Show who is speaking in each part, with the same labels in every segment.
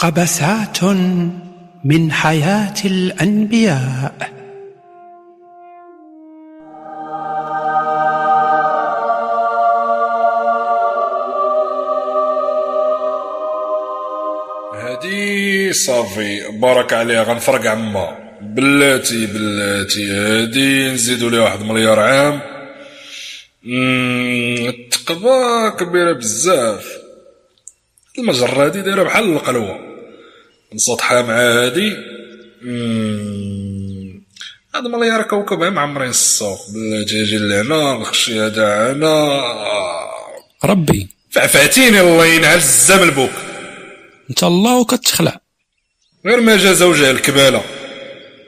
Speaker 1: قبسات من حياة الأنبياء.
Speaker 2: هادي صافي بارك عليها غنفرق عما. بلاتي بلاتي هادي نزيدو ليها واحد مليار عام. التقبة كبيرة بزاف. المجرة هادي دايرة بحال القلوة. نسطحها مع هادي هاد مليار كوكب معمرين السوق بلاتي أجي لهنا نخشي هذا هنا.
Speaker 3: ربي.
Speaker 2: فعفعتيني الله ينعل الزام البوك.
Speaker 3: انت الله وكتخلع.
Speaker 2: غير ما جا زوجها الكبالة.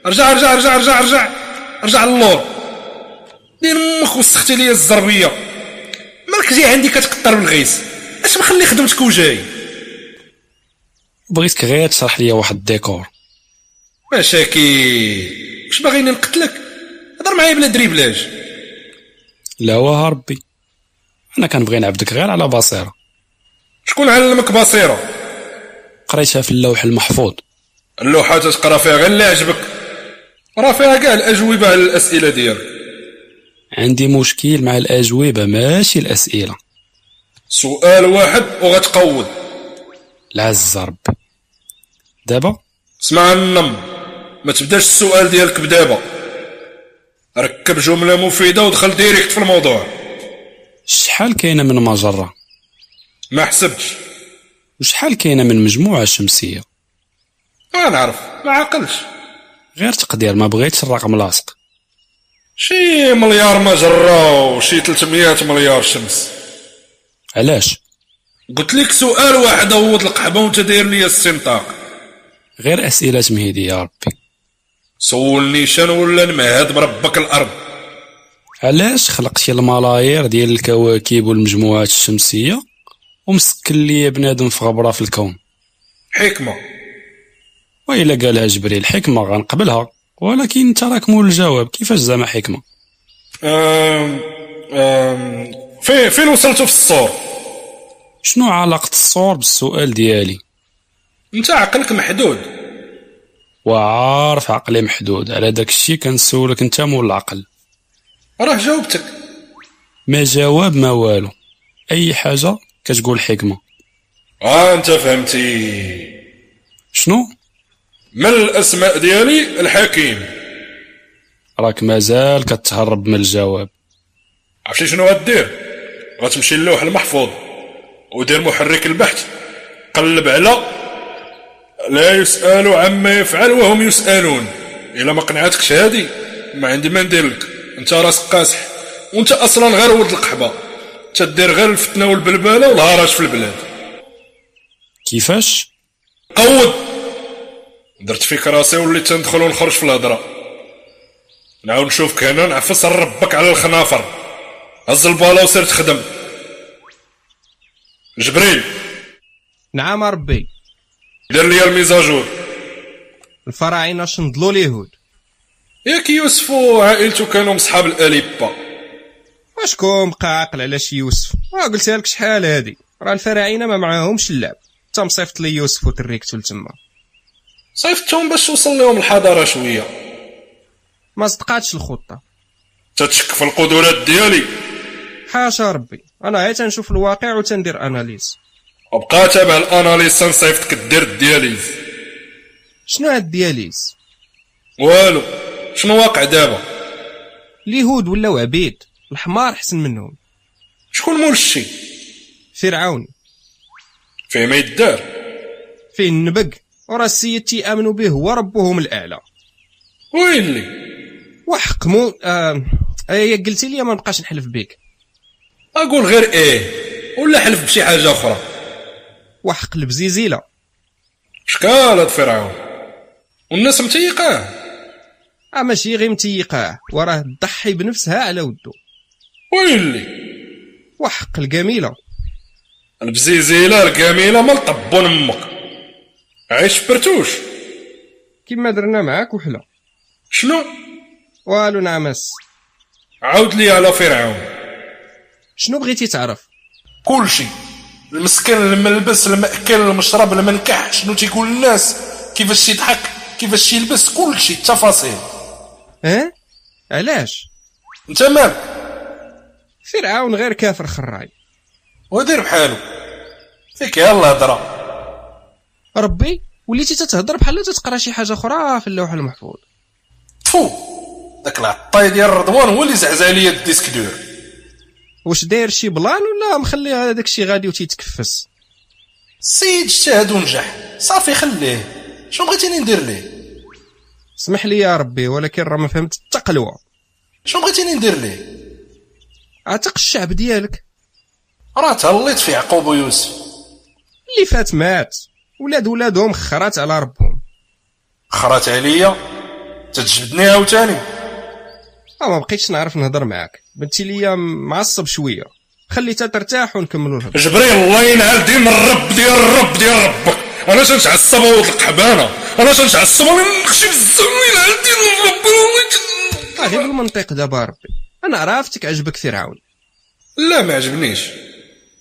Speaker 2: رجع رجع رجع رجع رجع رجع للور دير أمك وسختي ليا الزربية. مالك جاي عندي كتقطر بالغيس. أش مخلي خدمتك وجاي؟
Speaker 3: بغيتك غير تشرح لي واحد الديكور.
Speaker 2: مشاكي واش باغيني نقتلك؟ هضر معايا بلا dribblage
Speaker 3: لا واه ربي. أنا كنبغي نعبدك غير على بصيرة.
Speaker 2: شكون علمك بصيرة؟
Speaker 3: قريتها في اللوح المحفوظ.
Speaker 2: اللوحة تقرا فيها غير اللي عجبك. راه فيها كاع الأجوبة على الأسئلة ديالك.
Speaker 3: عندي مشكل مع الأجوبة ماشي الأسئلة.
Speaker 2: سؤال واحد وغتقود
Speaker 3: العز ربي دابا؟
Speaker 2: اسمع النم ما تبداش السؤال ديالك بدابا. ركب جملة مفيدة ودخل ديريكت في الموضوع.
Speaker 3: شحال كاينة من مجرة؟
Speaker 2: ما حسبتش.
Speaker 3: وشحال كاينة من مجموعة شمسية؟
Speaker 2: ما نعرف ما عقلش
Speaker 3: غير تقدير ما بغيتش الرقم لاصق.
Speaker 2: شي مليار مجرة وشي 300 مليار شمس.
Speaker 3: علاش؟
Speaker 2: قلت لك سؤال واحد عوض القحبة وانت داير لي السنطاق.
Speaker 3: غير أسئلة مهدي يا ربي.
Speaker 2: سولني شنو ولا نمهد بربك الأرض؟
Speaker 3: علاش خلقتي الملايير ديال الكواكب والمجموعات الشمسية ومسكن لي بنادم في غبرة في الكون؟
Speaker 2: حكمة.
Speaker 3: وإلا قالها جبريل حكمة غنقبلها. ولكن أنت راك مول الجواب كيفاش زعما حكمة؟
Speaker 2: أم أم فين فين وصلتوا في الصور؟
Speaker 3: شنو علاقة الصور بالسؤال ديالي؟
Speaker 2: انت عقلك محدود.
Speaker 3: وعارف عقلي محدود. على داك الشي كنسولك انت مول العقل.
Speaker 2: راه جاوبتك.
Speaker 3: ما جواب ما والو. أي حاجة كتقول حكمة.
Speaker 2: آه أنت فهمتي.
Speaker 3: شنو؟
Speaker 2: من الأسماء ديالي؟ الحكيم.
Speaker 3: راك مازال كتهرب من الجواب.
Speaker 2: عرفتي شنو غدير؟ غتمشي للوح المحفوظ ودير محرك البحث. قلب على لا يسأل عما يفعل وهم يسألون. إلا ما قنعتكش هادي ما عندي ما ندير لك. أنت راسك قاسح وأنت أصلا غير ولد القحبة. تدير غير الفتنة والبلبلة والهرج في البلاد.
Speaker 3: كيفاش؟
Speaker 2: قود! درت فيك راسي وليت تندخل ونخرج في الهضرة. نعاود نشوفك هنا نعفس ربك على الخنافر. هز البالا وسير تخدم. جبريل!
Speaker 4: نعم ربي.
Speaker 2: دير لي الميزاجور
Speaker 4: الفراعنه شنضلوا اليهود
Speaker 2: ياك يوسف وعائلته كانوا مصحاب l'équipe
Speaker 4: واشكون بقى عاقل على شي يوسف راه قلتها لك شحال هادي راه الفراعنه ما معاهمش اللعب انت مصيفط لي يوسف وتريكتو لتما
Speaker 2: صيفطتهم باش توصل لهم الحضاره شوية
Speaker 4: ما صدقاتش الخطه
Speaker 2: تتشك في القدرات ديالي
Speaker 4: حاشا ربي أنا غير تنشوف الواقع وتندير analyse
Speaker 2: وبقى تابع ال analyse تنصيفطك دير ال dialyse
Speaker 4: شنو هاد dialyse؟
Speaker 2: والو شنو واقع دابا؟
Speaker 4: اليهود ولاو عبيد الحمار حسن منهم.
Speaker 2: شكون مول الشي؟
Speaker 4: فرعون.
Speaker 2: فيه ما يدار.
Speaker 4: فيه النبق وراه السيد تيامنوا به هو ربهم الأعلى.
Speaker 2: وين لي؟
Speaker 4: وحكموا آه هي قلتي لي ما نبقاش نحلف بك
Speaker 2: أقول غير إيه ولا حلف بشي حاجة أخرى.
Speaker 4: وحق البزيزيلة.
Speaker 2: شكال هاد فرعون؟ والناس متيقاه
Speaker 4: آه ماشي غير متيقاه وراه تضحي بنفسها على ودو.
Speaker 2: وين لي
Speaker 4: وحق الجميلة.
Speaker 2: البزيزيلة الكامله مال طبون أمك. عايش في برتوش.
Speaker 4: كيما درنا معاك وحلا
Speaker 2: شنو؟
Speaker 4: والو نعمس.
Speaker 2: عاود لي على فرعون.
Speaker 4: شنو بغيتي تعرف؟
Speaker 2: كلشي المسكن الملبس المأكل المشرب المنكح. شنو تيقول الناس؟ كيفاش يضحك كيفاش يلبس كل شيء التفاصيل.
Speaker 4: آه علاش؟
Speaker 2: انت مالك
Speaker 4: فرعون غير كافر خراي.
Speaker 2: ودير بحالو. فيك يلا هضرة.
Speaker 4: ربي وليتي تتهضر بحال تتقرا شي حاجة أخرى في اللوح المحفوظ.
Speaker 2: تفو. داك العطاي ديال رضوان هو اللي زعزع ليا ال disque dur.
Speaker 4: واش داير شي plan ولا مخلي هذاك الشيء غادي وتيتكفس؟
Speaker 2: السيد اجتهد ونجح. صافي خليه. شنو بغيتيني ندير ليه؟
Speaker 4: اسمح لي يا ربي ولكن راه ما فهمت حتى قلوه
Speaker 2: شنو بغيتيني ندير ليه؟
Speaker 4: عتق الشعب ديالك.
Speaker 2: راه تهليت في يعقوب ويوسف.
Speaker 4: اللي فات مات. ولاد ولادهم خرات على ربهم.
Speaker 2: خرات عليا؟ تتجبدني عاوتاني.
Speaker 4: آه ما بقيتش نعرف نهضر معاك. بنتي ليا معصب شوية. خليتها ترتاح ونكملوا الهضرة.
Speaker 2: جبريل الله ينعل دين الرب ديال الرب ديال ربك. أنا تنتعصب ولد القحبانه أنا تنتعصب نخشي بزاف ينعل دين الرب؟
Speaker 4: آه غير بالمنطق دابا ربي. أنا عرفتك عجبك فرعون
Speaker 2: لا ما عجبنيش.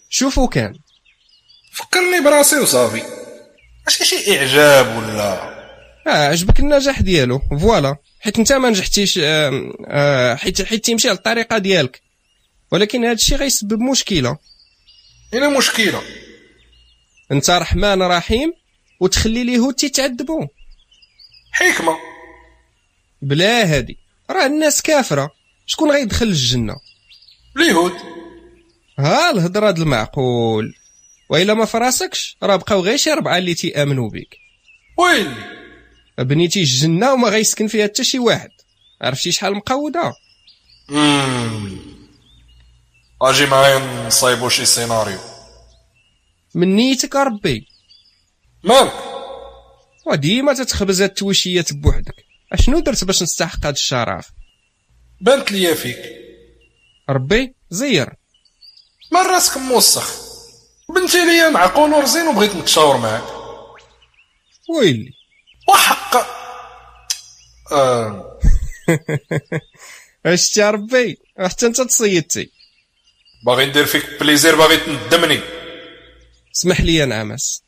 Speaker 4: شوفوا كان.
Speaker 2: فكرني براسي وصافي. ماشي شي إعجاب ولا؟
Speaker 4: آه عجبك النجاح ديالو. فوالا. حيت انت ما نجحتيش آه آه حيت حيت تيمشي على الطريقة ديالك. ولكن هذا الشيء غيسبب مشكلة.
Speaker 2: هنا مشكلة.
Speaker 4: انت رحمن رحيم وتخلي اليهود تيتعذبوا
Speaker 2: حكمة.
Speaker 4: بلا هادي. راه الناس كافرة. شكون غيدخل الجنة؟
Speaker 2: اليهود.
Speaker 4: ها الهضرة د المعقول. وإلا ما فراسكش راه بقاو غير شي اربعه اللي تيامنوا بك
Speaker 2: ويلي؟
Speaker 4: بنيتي الجنه وما غيسكن فيها حتى شي واحد. عرفتي شحال
Speaker 2: مقودة. أجي معايا نصايبو شي سيناريو.
Speaker 4: من نيتك ربي.
Speaker 2: مالك
Speaker 4: وديما تتخبز هاد التويشيات بوحدك. أشنو درت باش نستحق هاد الشرف
Speaker 2: بانت ليا فيك.
Speaker 4: ربي زير.
Speaker 2: ما راسك موسخ؟ بنتي ليا معقول ورزين وبغيت نتشاور معاك.
Speaker 4: ويلي.
Speaker 2: وحق. آه.
Speaker 4: اش يا ربي؟ حتى أنت تصيدتي.
Speaker 2: باغي ندير فيك plaisir باغي تندمني
Speaker 4: اسمح لي يا نعمس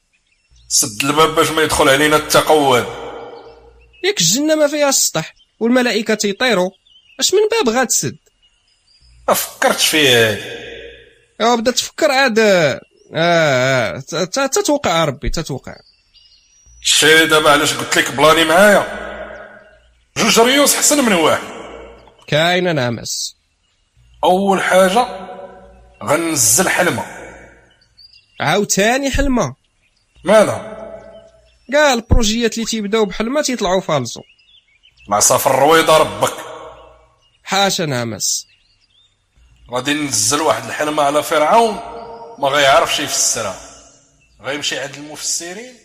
Speaker 2: سد الباب باش ما يدخل علينا التقواد
Speaker 4: ياك الجنة ما فيها السطح والملائكة تيطيروا أش من باب غاتسد
Speaker 2: ما فكرتش فيه هادي
Speaker 4: بدا تفكر عاد. آه آه. ت- ت- تتوقع ربي تتوقع.
Speaker 2: شتي دابا علاش قلت لك plan ي معايا؟ جوج ريوس حسن من واحد
Speaker 4: كاينة نعمس.
Speaker 2: أول حاجة غنزل حلمة.
Speaker 4: عاوتاني حلمة.
Speaker 2: ماذا؟
Speaker 4: كاع البروجيات اللي تيبداو بحلمة تيطلعوا فالصو
Speaker 2: العصا في الرويضه ربك.
Speaker 4: حاشا نعمس.
Speaker 2: غادي ننزل واحد الحلمة على فرعون ما غيعرفش يفسرها. غيمشي عند المفسرين؟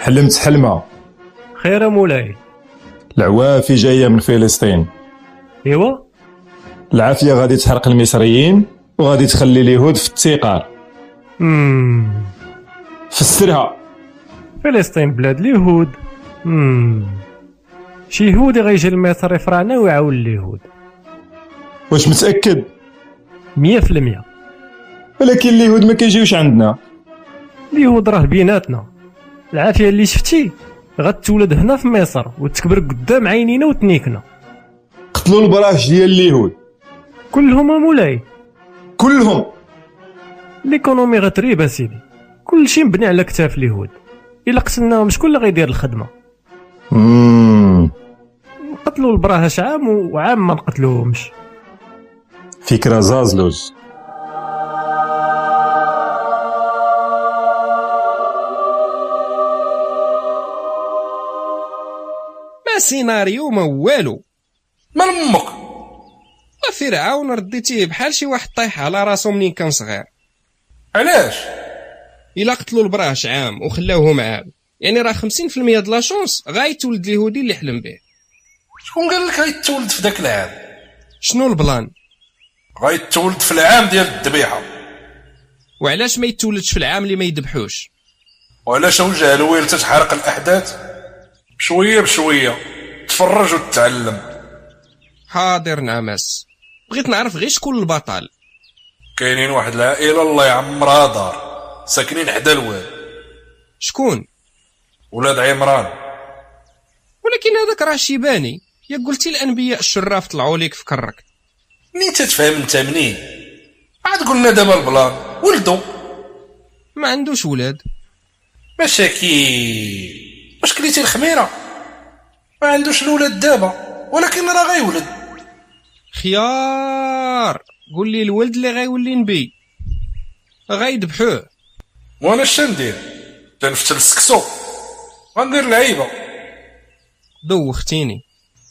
Speaker 5: حلمت حلمة.
Speaker 6: خير مولاي.
Speaker 5: العوافي جاية من فلسطين.
Speaker 6: ايوا
Speaker 5: العافية غادي تحرق المصريين وغادي تخلي اليهود في التيقار فسرها.
Speaker 6: فلسطين بلاد اليهود. شي يهودي غيجي لمصر يفرعنا ويعاون اليهود.
Speaker 5: واش
Speaker 6: في المية.
Speaker 5: ولكن اليهود ما كيجيوش عندنا.
Speaker 6: اليهود راه بيناتنا. العافية اللي شفتي غتولد هنا في مصر وتكبر قدام عينينا وتنيكنا.
Speaker 5: قتلوا البراش ديال اليهود.
Speaker 6: كلهم مولاي.
Speaker 5: كلهم.
Speaker 6: ليكونومي غتريب سيدي كلشي مبني على كتاف اليهود إلا قتلناهم شكون اللي غيدير
Speaker 5: الخدمة.
Speaker 6: نقتلوا البراهش عام وعام ما نقتلوهمش.
Speaker 5: فكرة زازلوز
Speaker 4: ما سيناريو ما والو
Speaker 2: مال أمك
Speaker 4: فرعون رديتيه بحال شي واحد طايح على راسو منين كان صغير.
Speaker 2: علاش؟
Speaker 4: الا قتلوا البراش عام وخلاوهم عام يعني راه 50% د لا شونس غايتولد اليهودي اللي حلم به.
Speaker 2: شكون قال لك غيتولد في داك العام؟
Speaker 4: شنو البلان؟
Speaker 2: غيتولد في العام ديال الذبيحة.
Speaker 4: وعلاش ما يتولدش في العام اللي ما يذبحوش؟
Speaker 2: وعلاش اوجه الويل تتحرق الأحداث؟ بشوية بشوية. تفرج وتتعلم.
Speaker 4: حاضر نعمس. بغيت نعرف غير شكون البطل.
Speaker 2: كاينين واحد العائلة الله يعمرها دار. ساكنين حدا الواد
Speaker 4: شكون؟
Speaker 2: ولاد عمران.
Speaker 4: ولكن هذاك راه شيباني. يا قلتي الأنبياء الشراف طلعوا ليك في كرك.
Speaker 2: منين تتفهم انت منين؟ عاد قلنا دابا ال plan ولدو.
Speaker 4: ما عندوش ولاد.
Speaker 2: مشاكل. واش كليتي الخميرة؟ ما عندوش الولاد دابا ولكن راه غيولد.
Speaker 4: خيار. قول لي الولد اللي غيولي نبي. غيذبحوه
Speaker 2: وأنا اش ندير؟ تنفتل السكسو غندير لعيبة.
Speaker 4: دوختيني.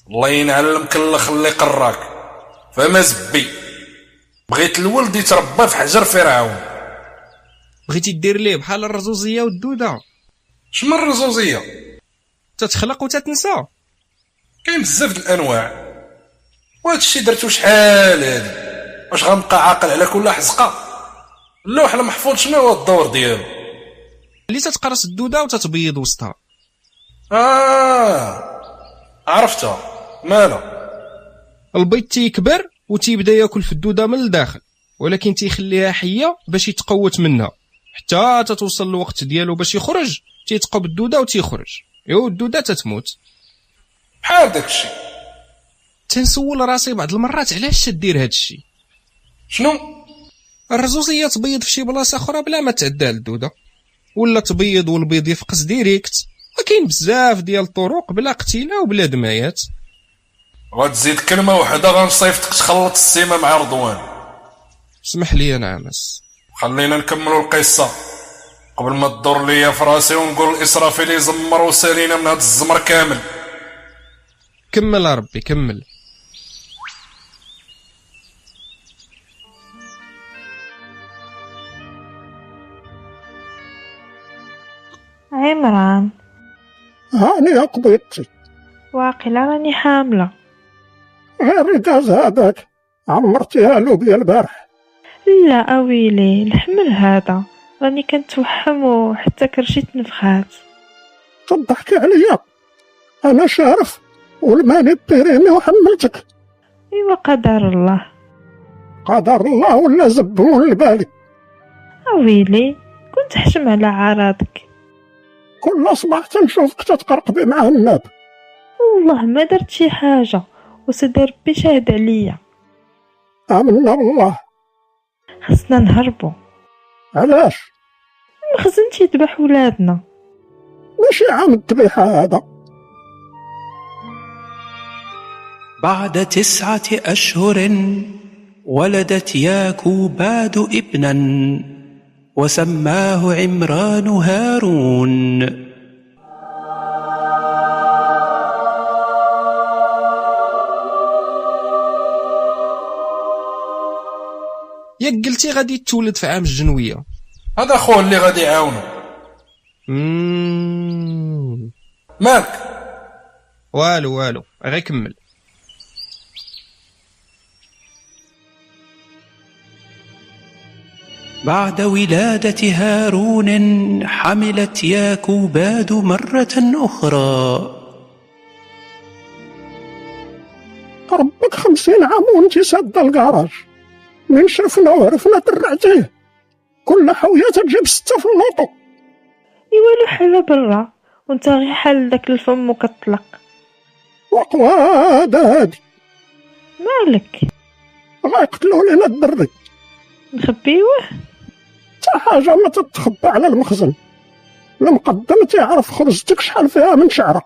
Speaker 2: الله ينعلمك الاخ اللي قراك فما زبي. بغيت الولد يتربى في حجر فرعون.
Speaker 4: بغيتي دير ليه بحال الرزوزية والدودة؟
Speaker 2: شمن الرزوزية؟
Speaker 4: تتخلق وتتنسى.
Speaker 2: كاين بزاف د الأنواع. وهذا الشيء درتو شحال هادي؟ واش غنبقى عاقل على كل حزقة؟ اللوح المحفوظ شنو هو الدور ديالو؟
Speaker 4: اللي تتقرص الدودة وتتبيض وسطها.
Speaker 2: آه عرفتها مالا
Speaker 4: البيض تيكبر وتيبدا ياكل في الدودة من الداخل ولكن تيخليها حية باش يتقوت منها. حتى تتوصل الوقت ديالو باش يخرج تيتقب الدودة وتيخرج. ايوا الدودة تتموت.
Speaker 2: بحال داك الشيء
Speaker 4: تنسول راسي بعض المرات علاش تدير هاد الشيء
Speaker 2: شنو؟
Speaker 4: الرزوزيه تبيض في شي بلاصة أخرى بلا ما تعدى الدوده ولا تبيض والبيض يفقس direct. وكاين بزاف ديال الطرق بلا قتيلة وبلا دمايات.
Speaker 2: غتزيد كلمة وحدة غنصيفطك تخلط السيمة مع رضوان.
Speaker 4: اسمح لي يا نعمس
Speaker 2: خلينا نكملوا القصة. قبل ما تدور ليا في راسي ونقول الاسرافيل يزمر وسالينا من هاد الزمر كامل.
Speaker 4: كمل يا ربي كمل.
Speaker 7: عمران
Speaker 8: هاني قبيضتي
Speaker 7: واقيلا راني حاملة.
Speaker 8: غير داز هذاك. عمرتيها لوبيا البارح.
Speaker 7: لا اويلي الحمل هذا. راني كنتوحم وحتى كرشيت نفخات.
Speaker 8: تضحكي عليا أنا شارف. والماني بيريني وحملتك.
Speaker 7: ايوا قدر الله.
Speaker 8: قدر الله ولا زبون البالي
Speaker 7: اويلي كنت حشم على عراضك
Speaker 8: كل صباح تنشوفك تتقرقبي مع الناب
Speaker 7: والله ما درت شي حاجة وسيدي ربي شاهد عليا.
Speaker 8: آمنا بالله.
Speaker 7: خصنا نهربو.
Speaker 8: علاش؟
Speaker 7: المخزن تيذبح ولادنا.
Speaker 8: ماشي عام الذبيحة هذا.
Speaker 1: بعد تسعة أشهر ولدت ياكوباد ابنا. وسماه عمران هارون.
Speaker 4: ياك قلتي غادي تولد في عام الجنوية.
Speaker 2: هذا خوه اللي غادي يعاونو.
Speaker 4: مم.
Speaker 2: مالك؟
Speaker 4: والو والو غير كمل
Speaker 1: بعد ولادة هارون حملت ياكوباد مرة أخرى.
Speaker 8: ربك خمسين عام وانتي سادة الكراج من شرفنا وعرفنا درعتيه كل حوية تجيب ستة في اللوطو
Speaker 7: ايوا له حالة برا وانت غير حال داك الفم وكطلق
Speaker 8: وقواد هادي
Speaker 7: مالك
Speaker 8: غيقتلوا لينا الدري
Speaker 7: نخبيوه؟
Speaker 8: تا حاجة ما تتخبى على المخزن. المقدم تيعرف خرجتك شحال فيها من شعرة.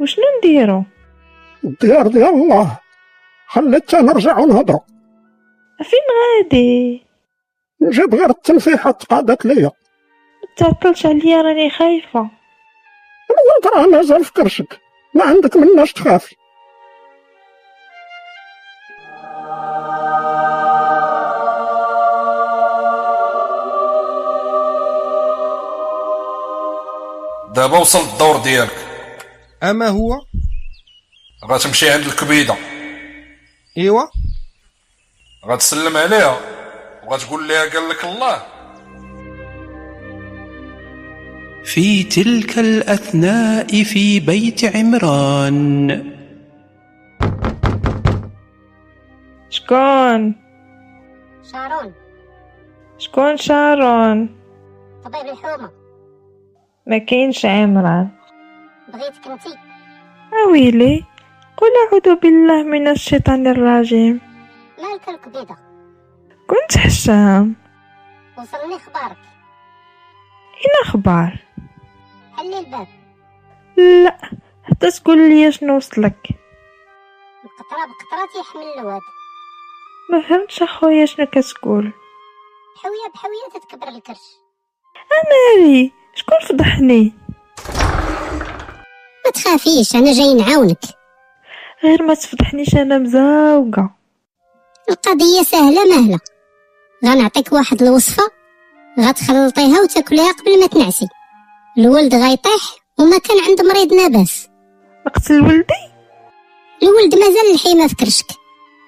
Speaker 7: وشنو نديرو؟
Speaker 8: الديار ديال الله. خليتها نرجع ونهضروا
Speaker 7: فين غادي؟
Speaker 8: نجيب غير التنفيحة تقادت ليا.
Speaker 7: متعطلش عليا راني خايفة.
Speaker 8: وانت راه مازال في كرشك. ما عندك مناش تخافي.
Speaker 2: دابا وصل الدور ديالك.
Speaker 4: أما هو؟
Speaker 2: غتمشي عند الكبيدة.
Speaker 4: إيوا.
Speaker 2: غتسلم عليها بغا تقول ليها قال لك الله.
Speaker 1: في تلك الأثناء في بيت عمران.
Speaker 7: شكون؟
Speaker 9: شارون.
Speaker 7: شكون شارون؟
Speaker 9: طبيب الحومة.
Speaker 7: ما كاينش عمران
Speaker 9: بغيتك انتي
Speaker 7: اويلي قل أعوذ بالله من الشيطان الرجيم.
Speaker 9: مالك الكبيدة
Speaker 7: كنت حشام.
Speaker 9: وصلني خبارك.
Speaker 7: اين أخبار؟
Speaker 9: حلي الباب.
Speaker 7: لا حتى تقول لي شنو وصلك.
Speaker 9: القطرة بقطرة تيحمل الواد
Speaker 7: ما فهمتش أخويا شنو كتقول.
Speaker 9: بحوية بحوية تتكبر الكرش.
Speaker 7: مالي شكون فضحني
Speaker 9: ما تخافيش أنا جاي نعاونك.
Speaker 7: غير ما تفضحنيش أنا مزاوقه
Speaker 9: القضية سهلة مهلة. غنعطيك واحد الوصفة غتخلطيها وتاكليها قبل ما تنعسي. الولد غيطيح وما كان عند مريض ناباس.
Speaker 7: نقتل ولدي
Speaker 9: الولد مازال الحيمة في كرشك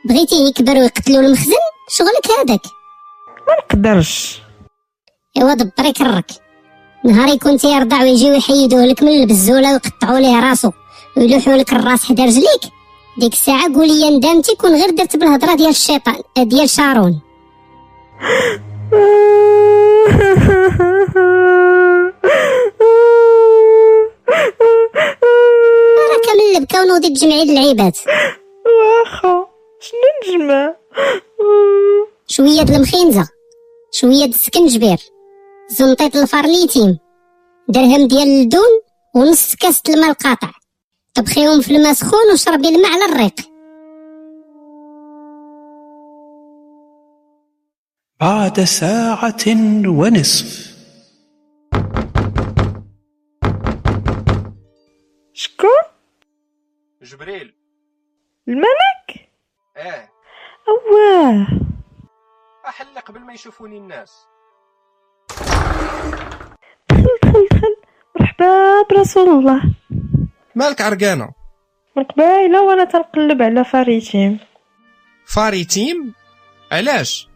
Speaker 9: بغيتيه يكبر ويقتلو المخزن؟ شغلك هذاك.
Speaker 7: ما نقدرش.
Speaker 9: ايوا دبري كرك. نهار يكون تيرضع ويجيو يحيدوه لك من البزولة ويقطعوا ليه راسو ويلوحوا لك الراس حدا رجليك. ديك الساعة قولي يا ندمتي كون غير درت بالهضرة ديال الشيطان ديال شارون. راك من البكا ونوضي تجمعي العيبات
Speaker 7: واخا شنو نجمع؟
Speaker 9: شوية د المخينزة شوية د السكنجبير. زنطيط الفارليتيم درهم ديال اللدون ونص كاس د الماء القاطع. طبخيهم في الماء سخون وشربي الماء على الريق.
Speaker 1: بعد ساعة ونصف.
Speaker 7: شكون؟
Speaker 4: جبريل.
Speaker 7: الملك؟
Speaker 4: آه.
Speaker 7: أواه.
Speaker 4: احل قبل ما يشوفوني الناس.
Speaker 7: مرحبا برسول الله.
Speaker 4: مالك عرقانة؟
Speaker 7: من قبايله وأنا تنقلب على vrai
Speaker 4: thème vrai thème علاش؟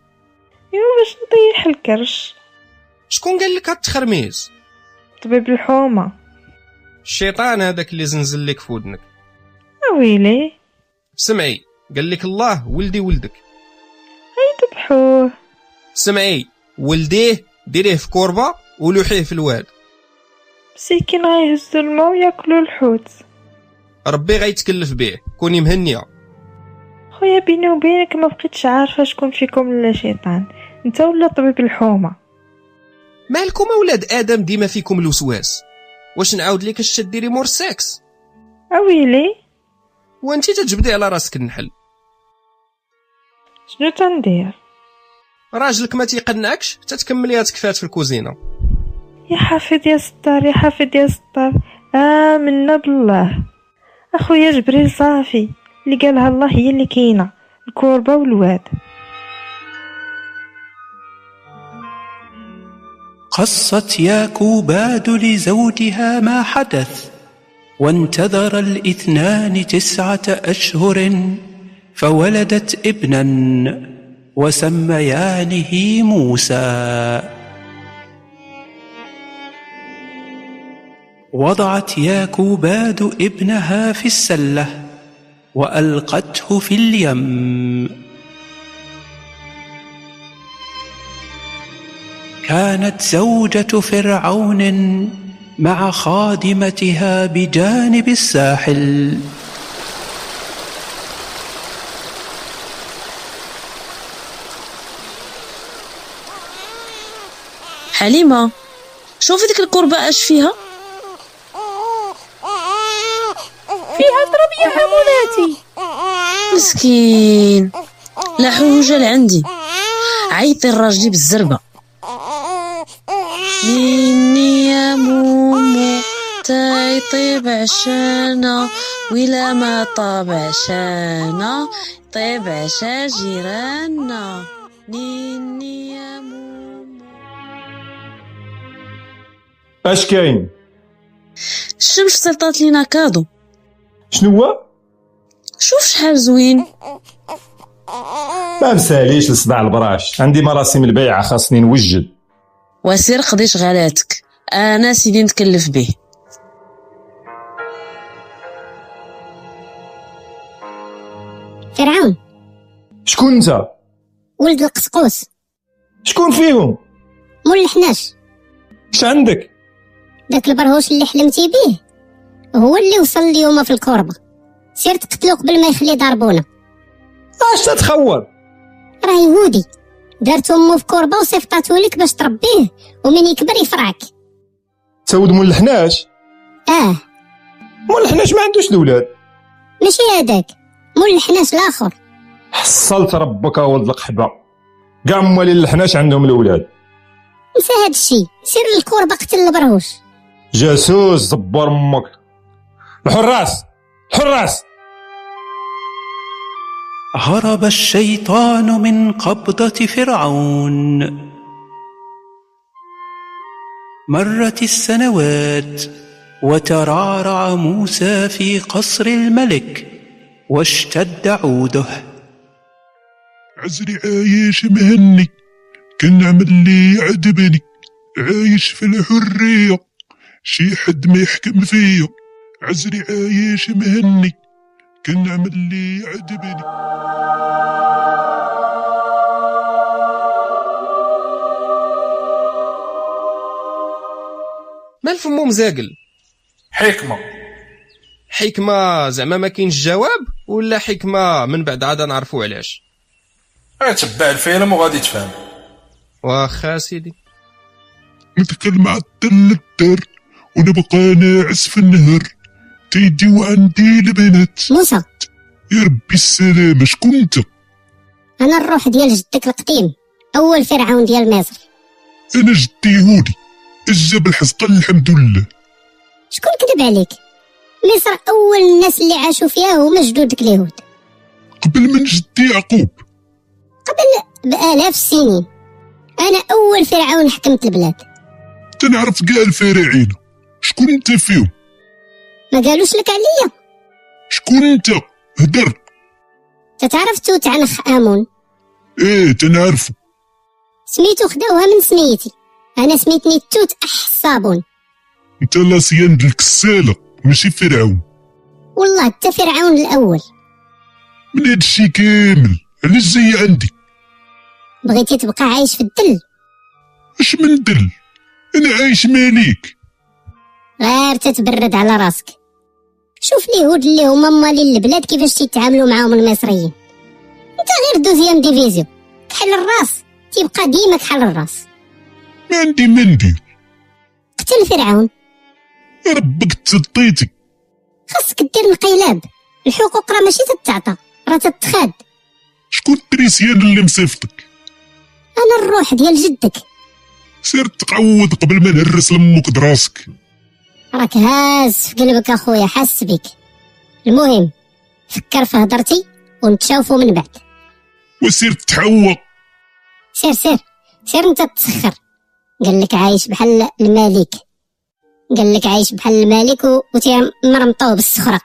Speaker 7: ايوا باش نطيح الكرش.
Speaker 4: شكون قال لك هاد التخرميز
Speaker 7: طبيب الحومة.
Speaker 4: الشيطان هذاك اللي زنزل لك في ودنك.
Speaker 7: اويلي
Speaker 4: سمعي قال لك الله ولدي ولدك.
Speaker 7: ذبحوه
Speaker 4: سمعي ولديه ديريه في كوربة ولوحيه في الواد.
Speaker 7: مسكين غيهزو الماء وياكلو الحوت.
Speaker 4: ربي غيتكلف به كوني مهنية.
Speaker 7: خويا بيني وبينك ما بقيتش عارفة شكون فيكم لا شيطان. انت ولا طبيب الحومة.
Speaker 4: مالكم أولاد آدم ديما فيكم الوسواس؟ واش نعاود لك اش ديري مور السكس
Speaker 7: اويلي
Speaker 4: وانتي تجبدي على راسك النحل
Speaker 7: شنو تندير؟
Speaker 4: راجلك ما تيقنعكش؟ تتكمليها تكفات في الكوزينة.
Speaker 7: يا حافظ يا ستار يا حافظ يا ستار. آمنا بالله. أخويا جبريل صافي اللي قالها الله هي اللي كاينة الكوربة والواد.
Speaker 1: قصت ياكوباد لزوجها ما حدث وانتظر الإثنان تسعة أشهر فولدت ابنا وسميانه موسى. وضعت ياكوباد ابنها في السلة وألقته في اليم. كانت زوجة فرعون مع خادمتها بجانب الساحل.
Speaker 10: حليمة شوفي ديك القربة اش فيها؟
Speaker 7: فيها ضرب يا حمولاتي
Speaker 10: مسكين. لا حوجة لعندي عيطي الراجلي بالزربة. نيني يا مومو تيطيب عشانا. ولا ما طاب عشانا طيب عشا جيراننا نيني يا مومو.
Speaker 5: اش كاين؟
Speaker 10: الشمس سلطات لينا كادو؟
Speaker 5: شنو هو؟
Speaker 10: شوف شحال زوين.
Speaker 5: ما مساليش لصداع البراش. عندي مراسم البيعة خاصني نوجد.
Speaker 10: وسير قضي شغالاتك أنا سيدي نتكلف به.
Speaker 9: فرعون.
Speaker 5: شكون انت؟
Speaker 9: ولد القسقوس.
Speaker 5: شكون فيهم؟
Speaker 9: مول الحناش.
Speaker 5: اش عندك؟
Speaker 9: داك البرهوش اللي حلمتي به. هو اللي وصل اليوم في الكوربة. سير تقتلو قبل ما يخلي ضربونا.
Speaker 5: اش تتخور.
Speaker 9: راه يهودي دارت امو في كوربة وصيفطاتو لك باش تربيه ومن يكبر يفرعك
Speaker 5: مول الحناش
Speaker 9: آه.
Speaker 5: مول الحناش ما عندوش الاولاد
Speaker 9: ماشي هذاك. مول الحناش الآخر.
Speaker 5: حصلت ربك ولد القحبة. كاع موالين الحناش عندهم الأولاد.
Speaker 9: نسى هاد الشي سير للكوربة قتل البرهوش.
Speaker 5: جاسوس زبر أمك. الحراس! الحراس
Speaker 1: هرب الشيطان من قبضة فرعون. مرت السنوات وترعرع موسى في قصر الملك واشتد عوده.
Speaker 11: عزري عايش مهني كنعمل اللي عجبني عايش في الحرية شي حد ما يحكم فيا عزري عايش مهني كنعمل اللي عجبني
Speaker 4: مال فمو مزاقل
Speaker 2: حكمة.
Speaker 4: حكمة زعما ما كاينش جواب ولا حكمة من بعد عاد نعرفو علاش؟
Speaker 2: تبع الفيلم وغادي تفهم.
Speaker 4: واخا سيدي.
Speaker 11: ندخل مع الدل الدار ونبقى ناعس في النهر. تيجيو عندي البنات.
Speaker 9: موسى.
Speaker 11: يا ربي السلامة شكون انت؟
Speaker 9: أنا الروح ديال جدك القديم أول فرعون ديال مصر.
Speaker 11: أنا جدي يهودي الجبل حزقل الحمد لله.
Speaker 9: شكون كذب عليك؟ مصر أول الناس اللي عاشوا فيها هما جدودك اليهود.
Speaker 11: قبل من جدي يعقوب.
Speaker 9: قبل بآلاف السنين. أنا أول فرعون حكمت البلاد.
Speaker 11: تنعرف كاع الفراعنة. شكون أنت فيهم؟
Speaker 9: ما قالوش لك عليا.
Speaker 11: شكون انت؟ هدر
Speaker 9: تتعرف توت عنخ آمون؟
Speaker 11: إيه تنعرفو
Speaker 9: سميتو خداوها من سميتي. أنا سميتني توت احصابون
Speaker 11: انت لاسيان د الكسالة ماشي فرعون.
Speaker 9: والله انت فرعون الأول.
Speaker 11: من هادشي كامل علاش جاي عندي؟
Speaker 9: بغيتي تبقى عايش في الدل.
Speaker 11: اش من دل؟ أنا عايش ماليك.
Speaker 9: غير تتبرد على راسك. شوف اليهود اللي هما مالين البلاد كيفاش تيتعاملوا معاهم المصريين. انت غير deuxième division كحل الراس. تيبقى ديما كحل الراس.
Speaker 11: ما عندي ما ندير
Speaker 9: قتل فرعون
Speaker 11: ربك تسطيتي
Speaker 9: خاصك دير انقلاب الحقوق راه ماشي تتعطى. راه تتخاد.
Speaker 11: شكون ال tricien اللي مصيفطك؟
Speaker 9: أنا الروح ديال جدك.
Speaker 11: سير تقعود قبل ما نهرس لمك دراسك.
Speaker 9: راك هاز في قلبك أخويا حاس بك المهم فكر في هضرتي ونتشاوفوا من بعد.
Speaker 11: وسير تحوى
Speaker 9: سير سير سير أنت تسخر. قال لك عايش بحال الملك. قال لك عايش بحال الملك و... وتي مرمطوه بالسخره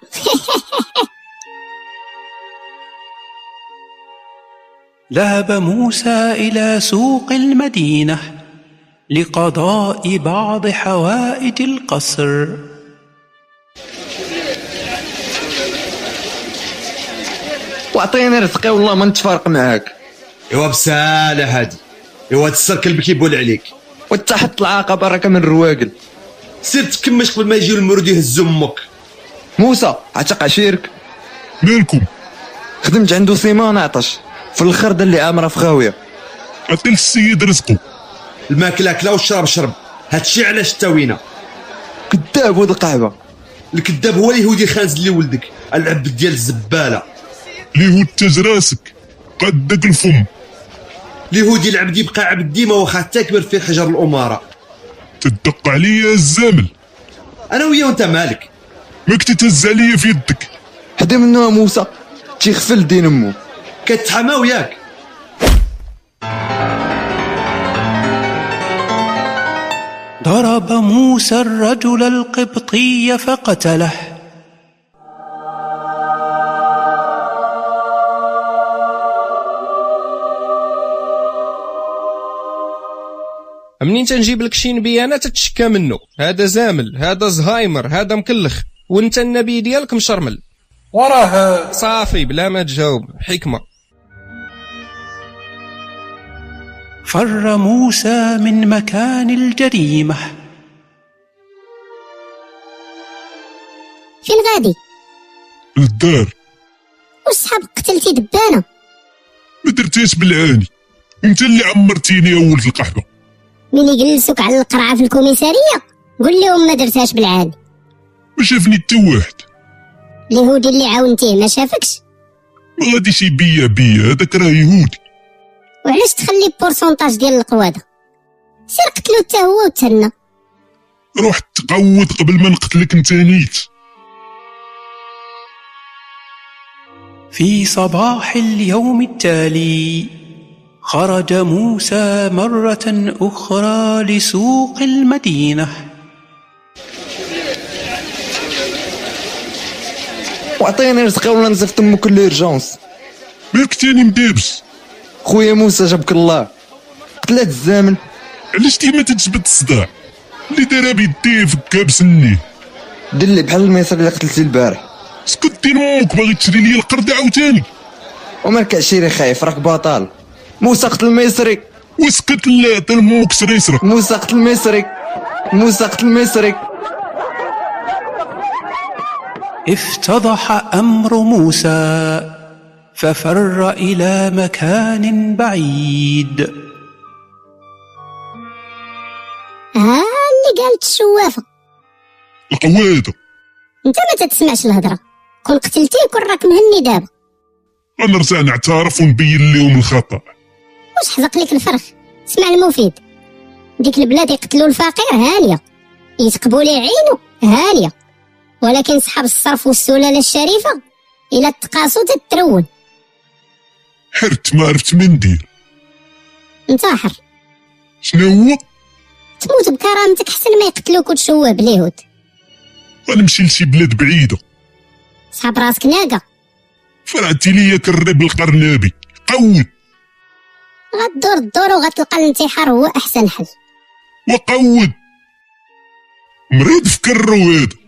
Speaker 1: ذهب موسى إلى سوق المدينة. لقضاء بعض حوائج القصر.
Speaker 12: واعطيني رزقي والله ما نتفارق معاك. ايوا بسالة هادي. ايوا هاد السر كلب كيبول عليك. وانت حط العاقبه راك من الرواقل سير تكمش قبل ما يجيو المرود يهزو أمك. موسى عتق عشيرك؟
Speaker 11: مالكم
Speaker 12: خدمت عنده سيمانه عطش. في الآخر دار لي عامره في خاويه
Speaker 11: عطي السيد رزقه.
Speaker 12: الماكلة كلا والشراب شرب هادشي علاش تاوينا؟ كذاب ولد القعبه الكذاب هو اليهودي خانز اللي ولدك. العبد ديال الزبالة.
Speaker 11: اليهود تاج راسك. قدك الفم.
Speaker 12: اليهودي العبد يبقى عبد ديما واخا تكبر في حجر الأمارة.
Speaker 11: تدق عليا الزامل.
Speaker 12: أنا ويا وأنت مالك.
Speaker 11: ماك تتهز عليا في يدك.
Speaker 12: حدا منه موسى. تيغفل دين أمو. كتحمى وياك.
Speaker 1: ضرب موسى الرجل القبطي فقتله.
Speaker 4: منين تنجيب لك شي نبي أنا تتشكى منه. هذا زامل هذا زهايمر هذا مكلخ. وأنت النبي ديالك مشرمل
Speaker 2: وراه.
Speaker 4: صافي بلا ما تجاوب. حكمة.
Speaker 1: فر موسى من مكان الجريمة.
Speaker 9: فين غادي
Speaker 11: للدار.
Speaker 9: واش صحاب قتلتي دبانة.
Speaker 11: ما درتيش بالعاني. أنت اللي عمرتيني أول القحبه
Speaker 9: من يجلسوك على القرعة في الكوميسارية. قول لهم ما درتهاش بالعاني.
Speaker 11: ما شافني حتى واحد.
Speaker 9: اليهودي اللي عاونتيه ما شافكش؟
Speaker 11: ما غاديش يبيع بيا. هذاك راه يهودي.
Speaker 9: وعلاش تخلي بورسونتاج ديال القواده سير قتلو حتى هو وتهنى.
Speaker 11: روح تقود قبل ما نقتلك انت نيت.
Speaker 1: في صباح اليوم التالي خرج موسى مرة أخرى لسوق المدينة.
Speaker 12: وعطيني رزقي ولا نزفت أمك ليرجونس
Speaker 11: مالك تاني مدابس.
Speaker 12: خويا موسى جابك الله. قتلات الزامن.
Speaker 11: علاش ديما تجبد الصداع؟ اللي دارها بيديه فكها بسنيه
Speaker 12: دلي بحال الميسر اللي قتلتي البارح.
Speaker 11: اسكت دير أمك باغي تشري لي القرد عاوتاني.
Speaker 12: ومالك عشيري خايف راك بطال موسى قتل المصري
Speaker 11: واسكت لا عطي لامك سريسرك
Speaker 12: موسى قتل المصري موسى قتل المصري
Speaker 1: افتضح أمر موسى. ففر إلى مكان بعيد.
Speaker 9: ها اللي قالت الشوافة.
Speaker 11: القواده
Speaker 9: أنت ما تتسمعش الهضره كون قتلتيه كون راك مهني دابا.
Speaker 11: غنرجع نعترف ونبين لهم الخطأ.
Speaker 9: واش حزق لك الفرخ؟ اسمع المفيد. ديك البلاد يقتلوا الفقير هانية. يتقبوا ليه عينو هانية. ولكن صحاب الصرف والسلالة الشريفة إلى تقاسو تترون
Speaker 11: حرت ما عرفت من ندير
Speaker 9: انتحر
Speaker 11: شنو هو؟
Speaker 9: تموت بكرامتك حسن ما يقتلوك وتشوه باليهود
Speaker 11: غنمشي لشي بلاد بعيدة.
Speaker 9: صحاب راسك ناقة.
Speaker 11: فرعتي ليا كالرب القرنابي قود
Speaker 9: غدور الدور وغتلقى الانتحار هو أحسن حل.
Speaker 11: وقود مريض في كرو هذا.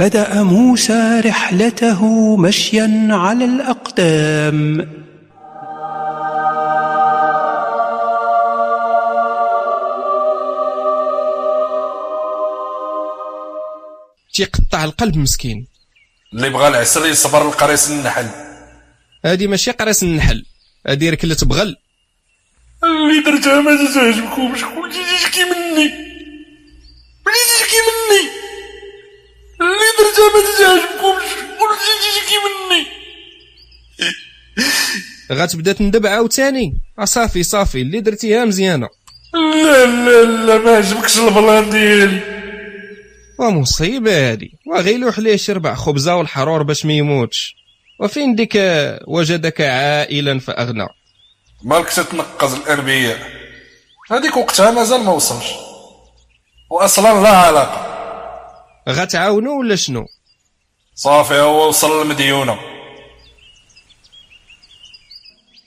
Speaker 1: بدأ موسى رحلته مشيا على الأقدام.
Speaker 4: تيقطع القلب مسكين.
Speaker 2: اللي بغى العسل يصبر القريص النحل.
Speaker 4: هادي ماشي قراص النحل. هادي ركلة بغل
Speaker 2: اللي درتها ما تعجبكمش قلتي تشكي مني؟ ملي تشكي مني؟ اللي درتها ما تعجبكمش قلتي تشكي مني
Speaker 4: غتبدا تندب عاوتاني. آه صافي صافي. اللي درتيها مزيانة.
Speaker 2: لا لا لا ما عجبكش البلان ديالي.
Speaker 4: ومصيبة هادي. وغيلوح ليه شي ربع خبزة والحرور باش ما يموتش. وفين ديك وجدك عائلا فأغنى.
Speaker 2: مالك تتنقز الانبياء هذيك وقتها مازال ما وصلش. واصلا لا علاقة.
Speaker 4: غتعاونو ولا شنو؟
Speaker 2: صافي هو وصل المديونه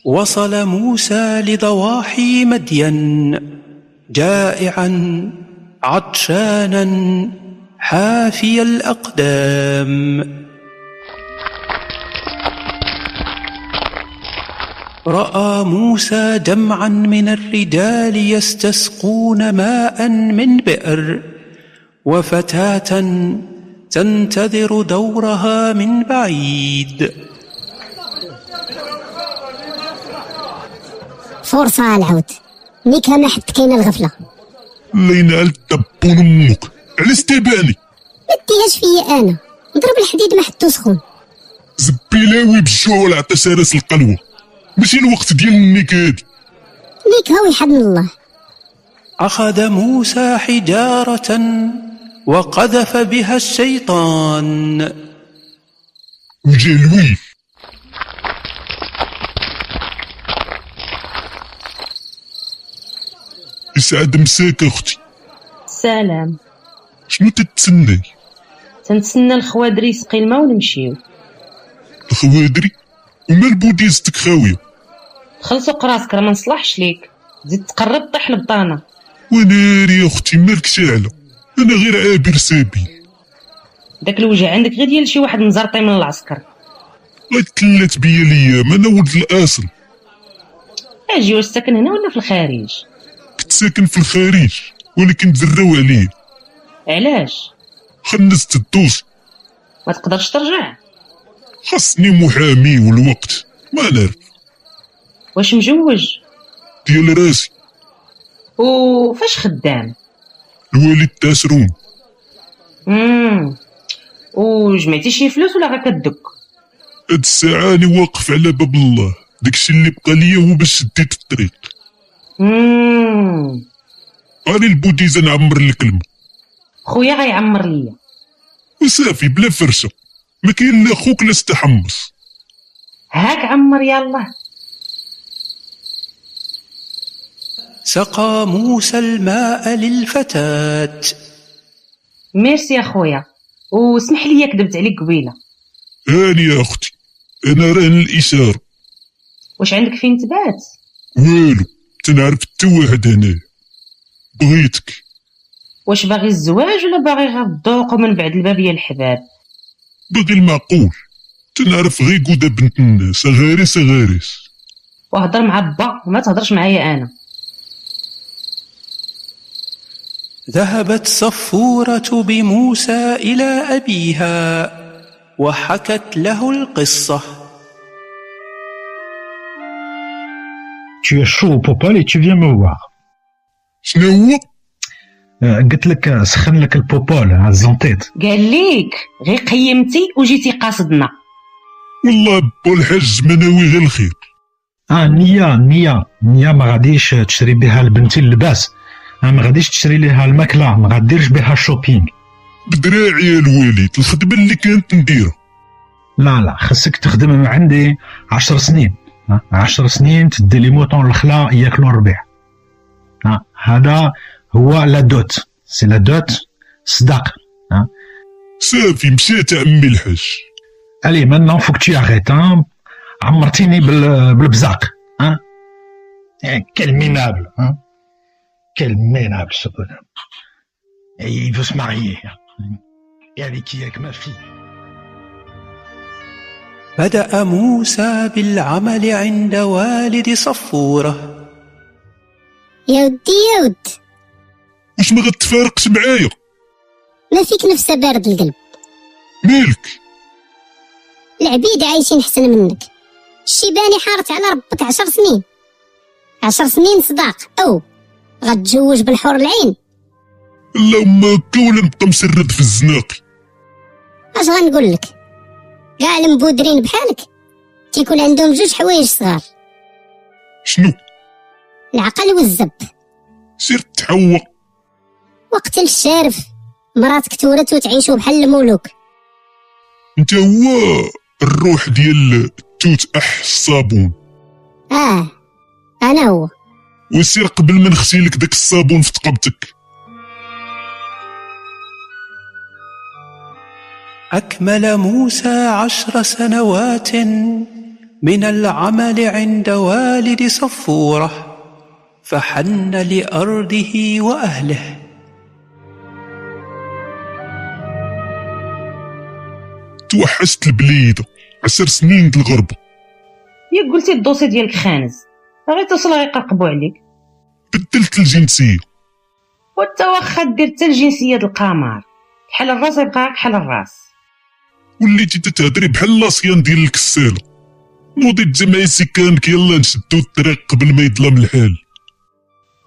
Speaker 1: وصل موسى لضواحي مدين جائعا عطشانا حافي الأقدام. رأى موسى جمعا من الرجال يستسقون ماء من بئر وفتاة تنتظر دورها من بعيد.
Speaker 9: فرصة العود. نيك ما حد كاين الغفلة.
Speaker 11: الله ينعل تبون أمك. علاش تباني
Speaker 9: ما ديهاش فيا أنا. نضرب الحديد ما حدو سخون.
Speaker 11: زبيلاوي بالجوع والعطش راس القلوه ماشي الوقت ديال النكاد
Speaker 9: نيك هاوي حضن الله.
Speaker 1: أخذ موسى حجارة وقذف بها الشيطان.
Speaker 11: وجا الويف يسعد مساك أختي.
Speaker 10: سلام.
Speaker 11: شنو تتسناي
Speaker 10: تنتسنى الخوادري يسقي الماء ونمشيو.
Speaker 11: الخوادري؟ وما البوديزتك خاوية؟
Speaker 10: خلصوا راسك راه ما نصلحش ليك. تزيد تقرب طيح البطانه
Speaker 11: وناري يا أختي مالك شاعله أنا غير عابر سبيل
Speaker 10: داك الوجه عندك غير ديال شي واحد مزرطي من العسكر.
Speaker 11: تلات بيا الأيام أنا ولد الأصل.
Speaker 10: أجي واش ساكن هنا ولا في الخارج؟
Speaker 11: كنت ساكن في الخارج ولكن تزراو عليه
Speaker 10: علاش؟
Speaker 11: خنست الدوس
Speaker 10: ما تقدرش ترجع؟
Speaker 11: خاصني محامي والوقت. ما نعرف.
Speaker 10: واش مجوج؟
Speaker 11: ديال راسي.
Speaker 10: وفاش خدام؟
Speaker 11: الوالد تاسرون
Speaker 10: امم وجمعتي شي فلوس ولا غير كدك؟
Speaker 11: هاد الساعة راني واقف على باب الله. داكشي اللي بقى ليا هو باش شديت الطريق.
Speaker 10: امم
Speaker 11: راني البوديزة نعمر لك الماء
Speaker 10: خويا غيعمر ليا.
Speaker 11: وصافي بلا فرشة. ما كاين لا خوك لا استحمص
Speaker 10: هاك عمر يالله.
Speaker 1: سقى موسى الماء للفتاة.
Speaker 10: ميرسي يا خويا وسمح لي كذبت عليك قبيلة.
Speaker 11: هاني يا أختي أنا رهن الإشارة.
Speaker 10: واش عندك فين تبات؟
Speaker 11: والو تنعرف حتى واحد هنايا. بغيتك.
Speaker 10: واش باغي الزواج ولا باغي غير الذوق ومن بعد الباب يا الحباب
Speaker 11: باغي المعقول. تنعرف غير قودة بنت الناس غارس غارس.
Speaker 10: وهضر مع با وما تهضرش معايا أنا.
Speaker 1: ذهبت صفورة بموسى إلى أبيها وحكت له القصة.
Speaker 13: Tu es chaud au popol et tu viens me voir.
Speaker 11: شنو هو؟
Speaker 13: قلت لك سخن لك البوبول عزنطيت
Speaker 10: قال ليك غير قيمتي وجيتي قاصدنا.
Speaker 11: والله با الحاج مناوي غير الخير.
Speaker 13: آه نية نية. نية ما غاديش تشري بها لبنتي اللباس. ما غاديش تشري ليها الماكلة ما غاديرش بها ال shopping
Speaker 11: بدراعي يا الوالد الخدمة اللي كانت نديرها
Speaker 13: لا لا خصك تخدم عندي عشر سنين. آه، عشر سنين تدي لي moutons الخلا ياكلوا الربيع. آه، هذا هو لا دوت. سي لا دوت صداق. آه.
Speaker 11: صافي مشات عمي الحاج
Speaker 13: الي maintenant فوك arrêtes hein. عمرتيني بال بالبزاق ها quel minable ce bonhomme et il veut se marier et avec qui avec ma fille
Speaker 1: بدأ موسى بالعمل عند والد صفورة.
Speaker 9: يا ودي يا ود
Speaker 11: واش ما غتفارقش معايا
Speaker 9: ما فيك نفسه بارد القلب.
Speaker 11: مالك؟
Speaker 9: العبيد عايشين حسن منك. الشيباني حارت على ربك عشر سنين. عشر سنين صداق. أو. غتجوج بالحور العين.
Speaker 11: اللهم هكا ولا نبقى مسرد في الزناقي
Speaker 9: اش غنقول لك؟ كاع المبودرين بحالك. تيكون عندهم جوج حوايج صغار.
Speaker 11: شنو؟
Speaker 9: العقل والزب.
Speaker 11: سير تحوى
Speaker 9: وقت الشارف. مراتك تورث وتعيشوا بحال الملوك.
Speaker 11: انت هو الروح ديال التوت اح الصابون
Speaker 9: آه أنا هو.
Speaker 11: وسير قبل ما نغسيلك داك الصابون في تقبتك.
Speaker 1: أكمل موسى عشر سنوات من العمل عند والد صفورة فحن لأرضه وأهله.
Speaker 11: توحشت البليدة عشر سنين د الغربة.
Speaker 10: ياك قلتي الدوسي ديالك خانز غير توصل غيقرقبوا عليك.
Speaker 11: بدلت الجنسية.
Speaker 10: وانت واخا دير حتى الجنسية د القمر. كحل الراس يبقى كحل الراس.
Speaker 11: وليتي تتهدري بحال لاصيان ديال الكسالة. نوضي تجمعي سكانك يلا نشدو الطريق قبل ما يظلم الحال.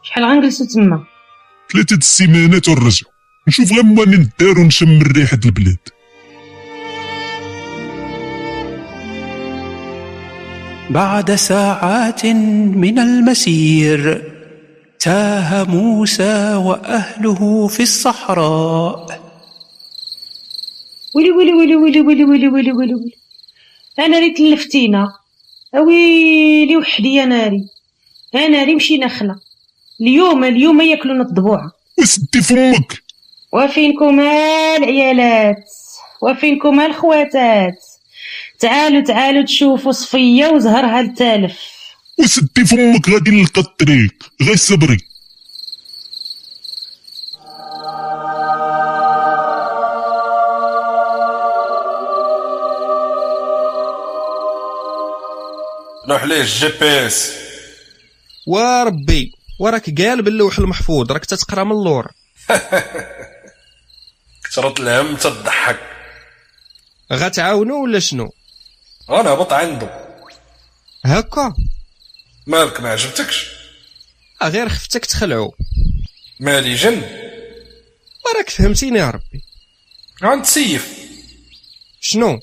Speaker 10: شحال غنجلسو تما؟
Speaker 11: ثلاثة السيمانات ونرجع نشوف غير ماني ندار ونشم ريحة البلاد.
Speaker 1: بعد ساعات من المسير تاه موسى وأهله في الصحراء.
Speaker 10: ويلي ويلي ويلي ويلي ويلي ويلي ويلي ويلي ويلي أنا ريت تلفتينا اويلي وحدي يا ناري. أنا ناري مشينا خلا اليوم اليوم ياكلونا الضبوعه
Speaker 11: وسدي فمك
Speaker 10: وفينكم العيالات؟ وفينكم الخواتات؟ تعالوا تعالوا تشوفوا صفية وزهرها التالف.
Speaker 11: وسدي فمك غادي نلقى الطريق غير صبري.
Speaker 2: لوح ليه ال GPS؟
Speaker 4: وربي وراك قال باللوح المحفوظ راك تتقرا من اللور.
Speaker 2: كثرت الهم تضحك.
Speaker 4: غتعاونو ولا شنو؟
Speaker 2: أنا هبط عنده
Speaker 4: هكا؟
Speaker 2: مالك ما عجبتكش؟
Speaker 4: غير خفتك تخلعو.
Speaker 2: مالي جن.
Speaker 4: وراك فهمتيني يا ربي.
Speaker 2: غنتسيف
Speaker 4: شنو؟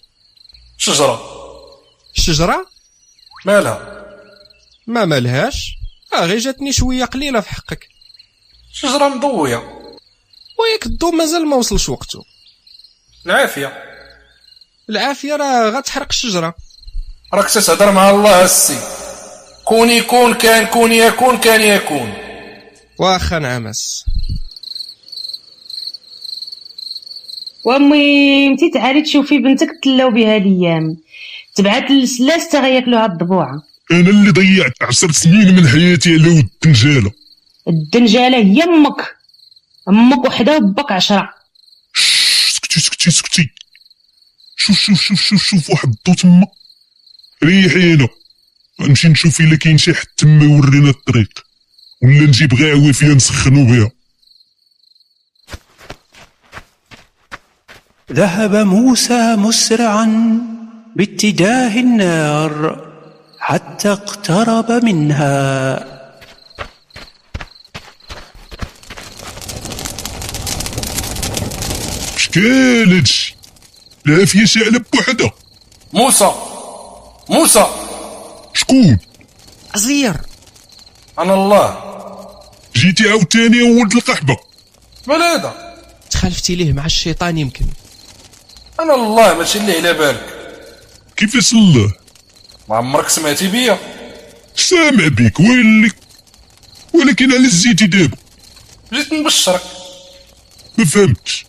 Speaker 2: شجرة.
Speaker 4: الشجرة
Speaker 2: مالها؟
Speaker 4: ما مالهاش؟ غير جاتني شوية قليلة في حقك.
Speaker 2: شجرة مضوية.
Speaker 4: وياك الضو مازال ما وصلش وقته
Speaker 2: العافية.
Speaker 4: العافية راه غتحرق الشجرة.
Speaker 2: راك تتهضر مع الله السي كون يكون كان كون يكون كان يكون.
Speaker 4: واخا نعمس
Speaker 10: وامي متي تعالي تشوفي بنتك تلاو بها الأيام. تبعت للسلاس تا غياكلوها الضبوعه
Speaker 11: أنا اللي ضيعت عشر سنين من حياتي على ود الدنجالة.
Speaker 10: الدنجالة هي أمك. أمك وحدة وباك عشرة.
Speaker 11: سكتي سكتي سكتي. شوف شوف شوف شوف شوف واحد الضو تما. ريحينا غنمشي نشوف إلا كاين شي حد تما يورينا الطريق ولا نجيب غير عوافيه نسخنو بها.
Speaker 1: ذهب موسى مسرعا باتجاه النار حتى اقترب منها.
Speaker 11: شكال هادشي العافيه شاعله بوحدها
Speaker 2: موسى موسى!
Speaker 11: شكون؟
Speaker 4: أزير.
Speaker 2: أنا الله.
Speaker 11: جيتي عاوتاني يا ولد القحبة.
Speaker 2: مال هذا
Speaker 4: تخالفتي ليه مع الشيطان يمكن.
Speaker 2: أنا الله ماشي اللي على بالك.
Speaker 11: كيفاش الله
Speaker 2: ما عمرك سمعتي بيا؟
Speaker 11: سامع بيك ويلي ولكن على زيتي دابا.
Speaker 2: جيت نبشرك.
Speaker 11: ما فهمتش.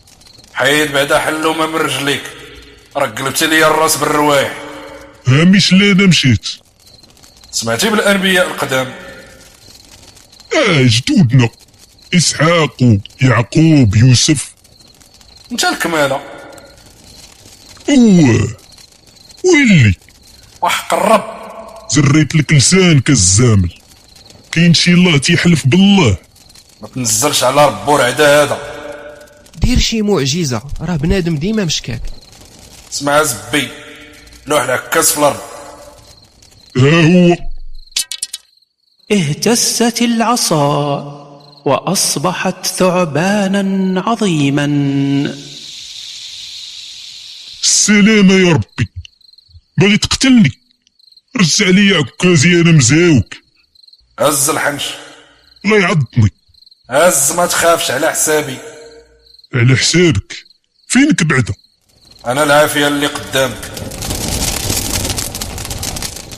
Speaker 2: حيد بعدا حلومه من رجليك. راك قلبت لي الراس بالروايح.
Speaker 11: هامش لا أنا مشيت.
Speaker 2: سمعتي بالأنبياء القدام؟
Speaker 11: آه جدودنا إسحاق يعقوب يوسف.
Speaker 2: انت الكماله
Speaker 11: اوه ويلي
Speaker 2: وحق الرب.
Speaker 11: زريت لك لسانك الزامل كاين شي الله تيحلف بالله.
Speaker 2: ما تنزلش على ربو العدا هذا.
Speaker 4: دير شي معجزة. راه بنادم ديما مشكاك.
Speaker 2: اسمع زبي. لوح العكاز في الأرض.
Speaker 11: ها هو؟
Speaker 1: اهتزت العصا وأصبحت ثعبانا عظيما.
Speaker 11: السلامة يا ربي. باغي تقتلني. رجع لي عكازي أنا مزاوك.
Speaker 2: هز الحنش.
Speaker 11: الله يعضني
Speaker 2: هز ما تخافش على حسابي.
Speaker 11: على حسابك. فينك بعدا؟
Speaker 2: أنا العافية اللي قدامك.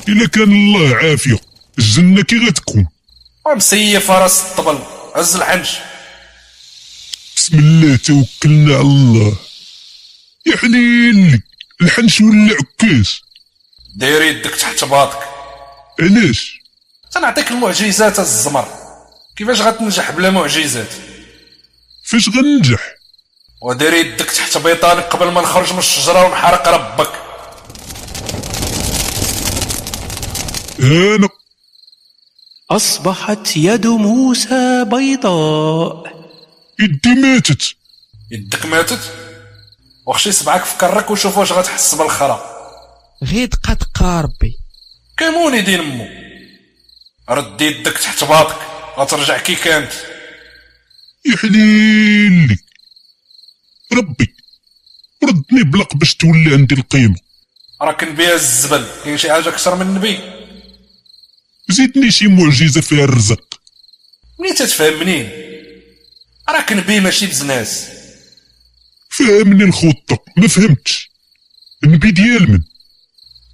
Speaker 11: الا كان الله عافية. الجنه كي غتكون.
Speaker 2: ومسيف راس الطبل. هز الحنش.
Speaker 11: بسم الله توكلنا على الله. يا حليلي الحنش ولا عكاز
Speaker 2: داير يدك تحت باطك
Speaker 11: علاش؟
Speaker 2: تنعطيك المعجزات الزمر. كيفاش غتنجح بلا معجزات؟
Speaker 11: فاش غننجح
Speaker 2: ودير يدك تحت بيطانك قبل ما نخرج من الشجرة ونحرق ربك.
Speaker 11: أنا
Speaker 1: أصبحت يد موسى بيضاء.
Speaker 11: يدي ماتت.
Speaker 2: يدك ماتت؟ وخشي سبعك في كرك وشوف واش غتحس بالخرا.
Speaker 4: غير دقة دقة ربي.
Speaker 2: كموني دين مو رد يدك تحت باطك غترجع كي كانت.
Speaker 11: يا حليلي ربي ردني بلق باش تولي عندي القيمة.
Speaker 2: راك نبيع الزبل كاين شي حاجة أكثر من النبي؟
Speaker 11: زيدني شي معجزة فيها الرزق.
Speaker 2: منين تتفهم منين؟ راك نبي ماشي بزناس.
Speaker 11: فهمني الخطة ما فهمتش. النبي ديال من؟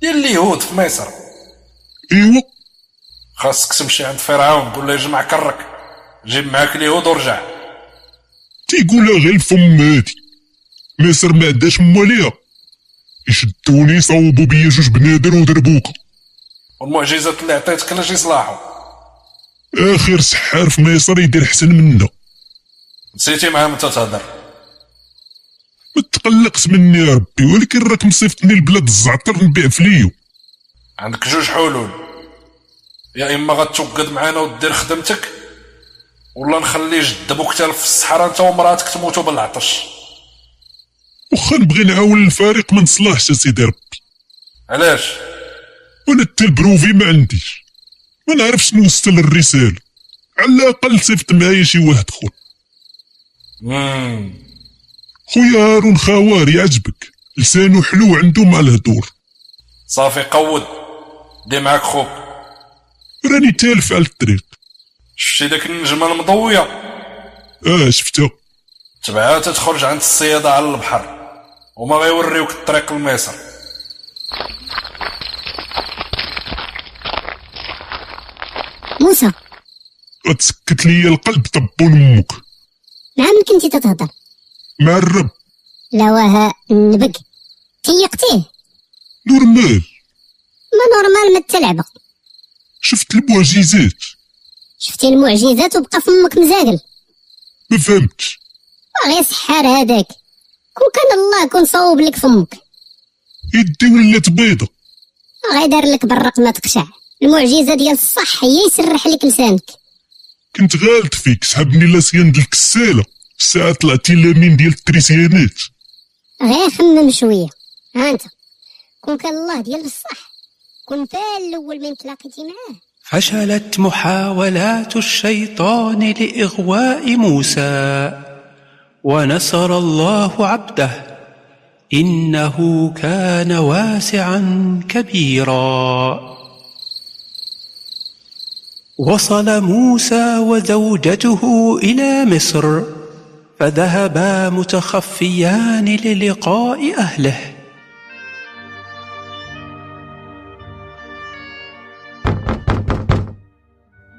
Speaker 2: ديال اليهود في مصر.
Speaker 11: إيوا.
Speaker 2: خاصك تمشي عند فرعون قول له يجمع كرك. جيب معاك اليهود ورجع.
Speaker 11: تيقولها غير الفم هادي. مصر ما عندهاش مواليها يشدوني يصوبوا بيا جوج بنادر ودربوكا
Speaker 2: والمعجزات اللي عطيتك لاش يصلاحوا
Speaker 11: آخر سحار في مصر يدير احسن منا
Speaker 2: نسيتي معاهم انت تهضر
Speaker 11: ما تقلقش مني يا ربي ولكن راك مصيفطني لبلاد الزعتر نبيع فليو
Speaker 2: عندك جوج حلول. يا إما غتوقد معانا ودير خدمتك ولا نخلي جد بوك تالف في الصحراء أنت ومراتك تموتوا بالعطش.
Speaker 11: واخا نبغي نعاون الفريق ما نصلحش سيدي ربي.
Speaker 2: علاش؟
Speaker 11: حتى البروفي ما عنديش. ما نعرفش نوصل الرسالة. على الأقل صيفط معايا شي واحد
Speaker 2: مم.
Speaker 11: خويا هارون خوار يعجبك. لسانو حلو عنده مع الهدور
Speaker 2: صافي قود. دي معاك خوك.
Speaker 11: راني تالف على الطريق.
Speaker 2: شتي داك النجمة المضوية؟
Speaker 11: آه شفتها
Speaker 2: تبعها تتخرج عند الصيادة على البحر. وما غيوريوك الطريق لمصر
Speaker 9: موسى.
Speaker 11: غتسكت ليا القلب طبون أمك.
Speaker 9: مع من كنتي تتهضر
Speaker 11: مع الرب.
Speaker 9: لا وها النبق. تيقتيه
Speaker 11: normal.
Speaker 9: ما normal ما تلعبة
Speaker 11: شفت المعجزات.
Speaker 9: شفتي المعجزات وبقى فمك مزاقل
Speaker 11: ما فهمتش
Speaker 9: غير سحار هذاك. كون كان الله كون صوب لك فمك
Speaker 11: يدي ولات بيضة
Speaker 9: غير دار لك برق ما تقشع. المعجزة ديال الصح هي يسرح لك لسانك.
Speaker 11: كنت غالط فيك سحبني لاسيان ديال الكسالة. الساعة طلعتي لامين ديال التريسيانات
Speaker 9: غير خمم شوية. ها أنت. كون كان الله ديال بصح كون فال الأول من تلاقيتي معاه.
Speaker 1: فشلت محاولات الشيطان لإغواء موسى. ونصر الله عبده. إنه كان واسعا كبيرا. وصل موسى وزوجته إلى مصر فذهبا متخفيان للقاء أهله.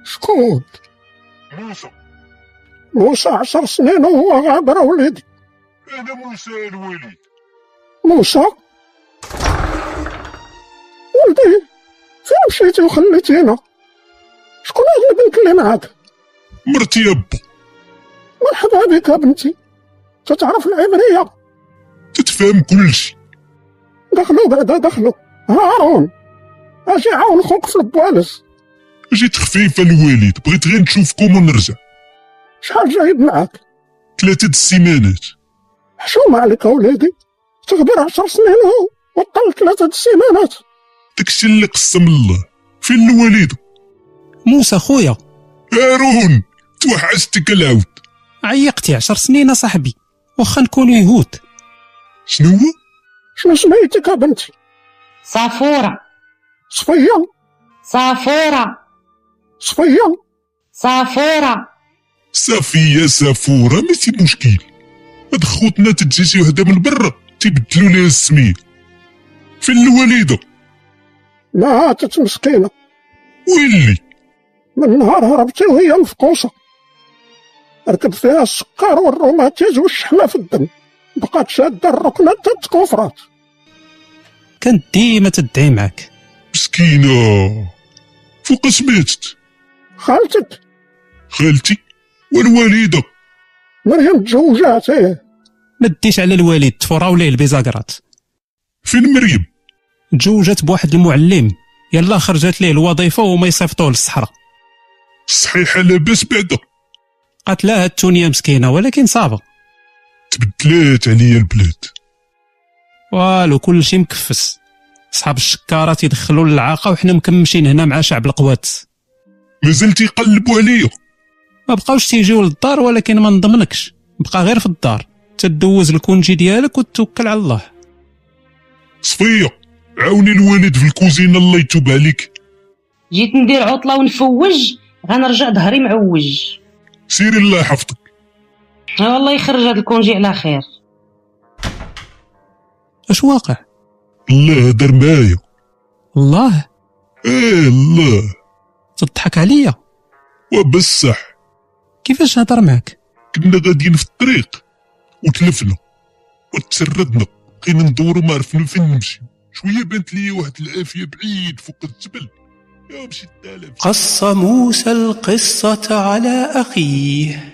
Speaker 8: شكون
Speaker 11: موسى.
Speaker 8: موسى عشر سنين وهو غابر وليدي
Speaker 11: أنا موسى الوليد.
Speaker 8: موسى؟ ولدي فين مشيتي وخليتينا شكون هاد البنت اللي معاك
Speaker 11: مرتي يا با
Speaker 8: مرحبا بك يا بنتي. تتعرف العبرية؟
Speaker 11: تتفهم كلشي.
Speaker 8: دخلوا بعدا دخلوا. هارون أجي عاون خوك في البوالس
Speaker 11: جيت خفيفة الوالد بغيت غير نشوفكم ونرجع.
Speaker 8: شحال جايب معاك؟
Speaker 11: ثلاثة السيمانات.
Speaker 8: حشومة عليك وليدي؟ تغبر عشر سنين هو وطل ثلاثة السيمانات.
Speaker 11: داكشي اللي قسم الله. فين الوالد
Speaker 14: موسى خويا.
Speaker 11: هارون توحشتك العود
Speaker 14: عيقتي عشر سنين اصاحبي واخا نكونوا يهود.
Speaker 11: شنو هو؟
Speaker 8: شنو سميتك يا بنتي؟
Speaker 10: صافورة
Speaker 8: صفية.
Speaker 10: صافورة
Speaker 8: صفية.
Speaker 10: صافورة
Speaker 11: صافية سافورة ماشي مشكل. هاد خوتنا تجي شي وحدة من برا تيبدلوا ليها السمية فين الوالدة؟
Speaker 8: ماتت مسكينة.
Speaker 11: ويلي
Speaker 8: من نهار هربتي وهي مفقوسة ركب فيها السكر والروماتيز والشحمة في الدم. بقات شادة الركنة تتكفرات
Speaker 14: كانت ديما تدعي معاك.
Speaker 11: مسكينة. فوقاش ماتت
Speaker 8: خالتك.
Speaker 11: خالتي والوالدة.
Speaker 8: مريم تزوجات إيه
Speaker 14: ما ديش على الوالد تفوراو ليه البيزاكرات
Speaker 11: فين مريم؟
Speaker 14: تزوجت بواحد المعلم. يلا خرجت ليه الوظيفة وما يصيفطوه للصحراء.
Speaker 11: صحيحة لاباس بعدا
Speaker 14: قالت لا هاد التونية مسكينة ولكن صعبة.
Speaker 11: تبدلات عليا البلاد.
Speaker 14: والو كل شيء مكفس. صحاب الشكارات يدخلوا للعاقة وحنا مكمشين هنا مع شعب القوات.
Speaker 11: مازال تيقلبوا عليا.
Speaker 14: ما بقاوش تيجيو للدار ولكن ما نضمنكش. بقى غير في الدار. تدوز الكونجي ديالك وتوكل على الله.
Speaker 11: صفية عاوني الوالد في الكوزينة الله يتوب عليك.
Speaker 10: جيت ندير عطلة ونفوج غنرجع ظهري معوج
Speaker 11: سيري الله يحفظك.
Speaker 10: آه والله يخرج هاد الكونجي على خير.
Speaker 14: اش واقع؟
Speaker 11: الله هدر معايا.
Speaker 14: الله.
Speaker 11: إيه الله
Speaker 14: تضحك عليا.
Speaker 11: وبصح
Speaker 14: كيفاش هضر معك
Speaker 11: كنا غاديين في الطريق. وتلفنا. وتسردنا. بقينا ندورو ما عرفنا فين نمشي شوية بانت لي واحد العافية بعيد فوق الجبل.
Speaker 1: قص موسى القصة على أخيه.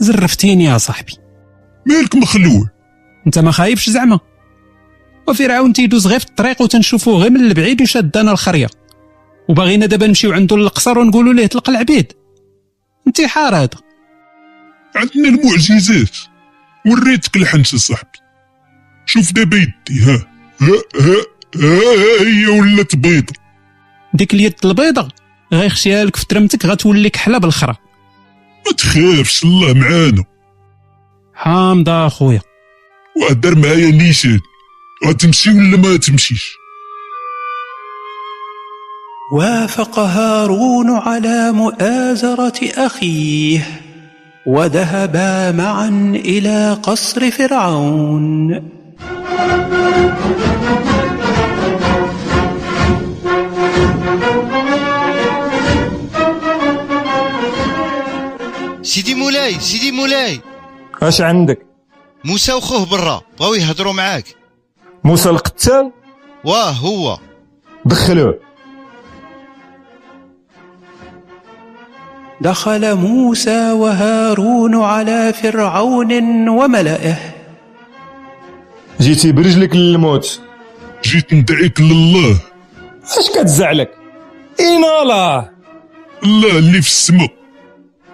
Speaker 14: زرفتيني يا صاحبي.
Speaker 11: مالك مخلوع
Speaker 14: أنت ما خايفش زعما؟ وفرعون تيدوز غير في الطريق وتنشوفوه غير من البعيد وشدانا الخريه وباغينا دابا نمشيو عنده للقصر ونقولوا ليه طلق العبيد. انتحار هذا.
Speaker 11: عندنا المعجزات. وريتك الحنش صاحبي. شوف دابا يدي ها. ها ها, ها هي ولات بيضة.
Speaker 14: ديك اليد البيضة؟ غيخشيها لك في ترمتك غتولي كحله بالخرا.
Speaker 11: ما تخافش الله معانا.
Speaker 14: حامضة أخويا.
Speaker 11: وهدر معايا نيشان غتمشي ولا ما تمشيش؟
Speaker 1: وافق هارون على مؤازرة أخيه وذهبا معا إلى قصر فرعون.
Speaker 15: سيدي مولاي سيدي مولاي.
Speaker 5: اش عندك؟
Speaker 15: موسى وخوه برا بغاو يهضروا معاك.
Speaker 5: موسى القتال؟
Speaker 15: واه هو.
Speaker 5: دخلوه.
Speaker 1: دخل موسى وهارون على فرعون وملئه.
Speaker 5: جيتي برجلك للموت.
Speaker 11: جيت ندعيك لله.
Speaker 5: اش كتزعلك؟ اين الله
Speaker 11: الله اللي في السماء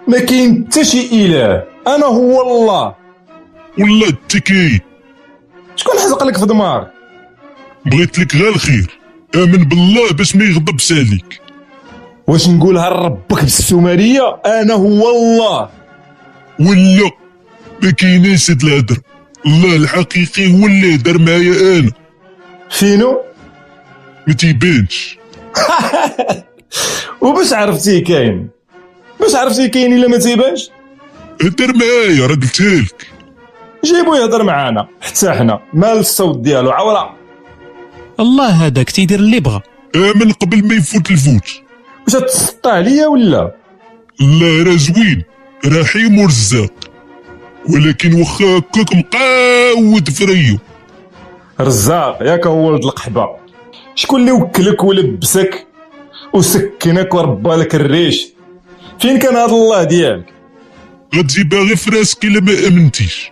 Speaker 5: ما كاين حتى شي إله. أنا هو الله.
Speaker 11: والله انت كاين
Speaker 5: شكون حزق لك في دمار
Speaker 11: بغيت لك غير الخير. آمن بالله باش ما يغضبش عليك.
Speaker 5: واش نقولها لربك بالسومرية؟ أنا هو الله.
Speaker 11: ولا ما كايناش هاد الهدر. الله الحقيقي هو اللي هدر معايا أنا.
Speaker 5: فينو
Speaker 11: ما تيبانش
Speaker 5: وباش عرفتيه كاين. باش عرفتيه كاين إلا ما تيبانش؟
Speaker 11: هدر معايا راه قلتها لك.
Speaker 5: جيبو يهضر معانا حتى حنا مال الصوت ديالو عورة
Speaker 14: الله هذاك تيدير اللي بغا.
Speaker 11: امن قبل ما يفوت الفوت.
Speaker 5: واش تسطى عليا ولا؟
Speaker 11: لا راه زوين. رحيم ورزاق ولكن واخا هكاك مقاود فريو
Speaker 5: رزاق ياك هو ولد القحبة. شكون اللي وكلك ولبسك وسكنك وربى لك الريش؟ فين كان هذا الله ديالك؟
Speaker 11: غتجيبها غير في راسك إلا ما آمنتيش.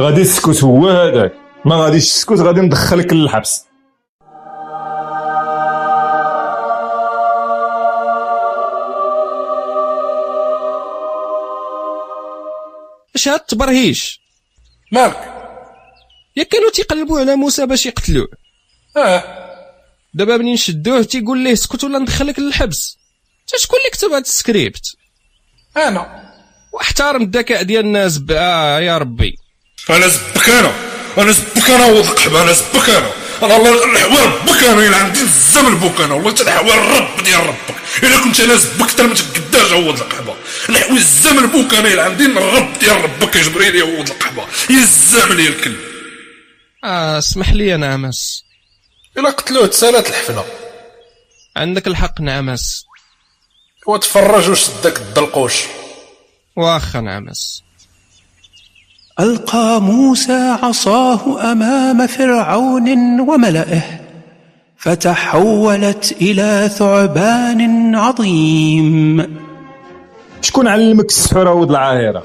Speaker 5: غادي تسكت هو هذاك. ما غاديش تسكت غادي ندخلك للحبس.
Speaker 4: اش هاد التبرهيش؟
Speaker 2: مالك؟
Speaker 4: يا كانوا تيقلبوا على موسى باش يقتلوه.
Speaker 2: آه.
Speaker 4: دابا منين شدوه تيقول ليه اسكت ولا ندخلك للحبس؟ انت شكون اللي كتب هاد السكريبت؟
Speaker 2: أنا.
Speaker 4: واحترم الذكاء ديال الناس. آه يا ربي.
Speaker 2: أنا زبك أنا أنا زبك أنا القحبه أنا زبك أنا أنا الله نحوي ربك أنا الا عندي الزمن بوك أنا والله تنحوي الرب ديال ربك. إلا كنت أنا زبك ترى ما تقداش ولد القحبه نحوي الزمن بوك أنا الا عندي الرب ديال ربك يا جبريل يا ولد القحبه يا لي الكل.
Speaker 4: آه اسمح لي نعمس
Speaker 2: إلا قتلوه تسالات الحفلة.
Speaker 4: عندك الحق نعمس.
Speaker 2: وتفرج وشدك الدلقوش.
Speaker 4: واخا نعمس.
Speaker 1: ألقى موسى عصاه أمام فرعون وملئه فتحولت إلى ثعبان عظيم.
Speaker 5: شكون علمك السحور ولد العاهره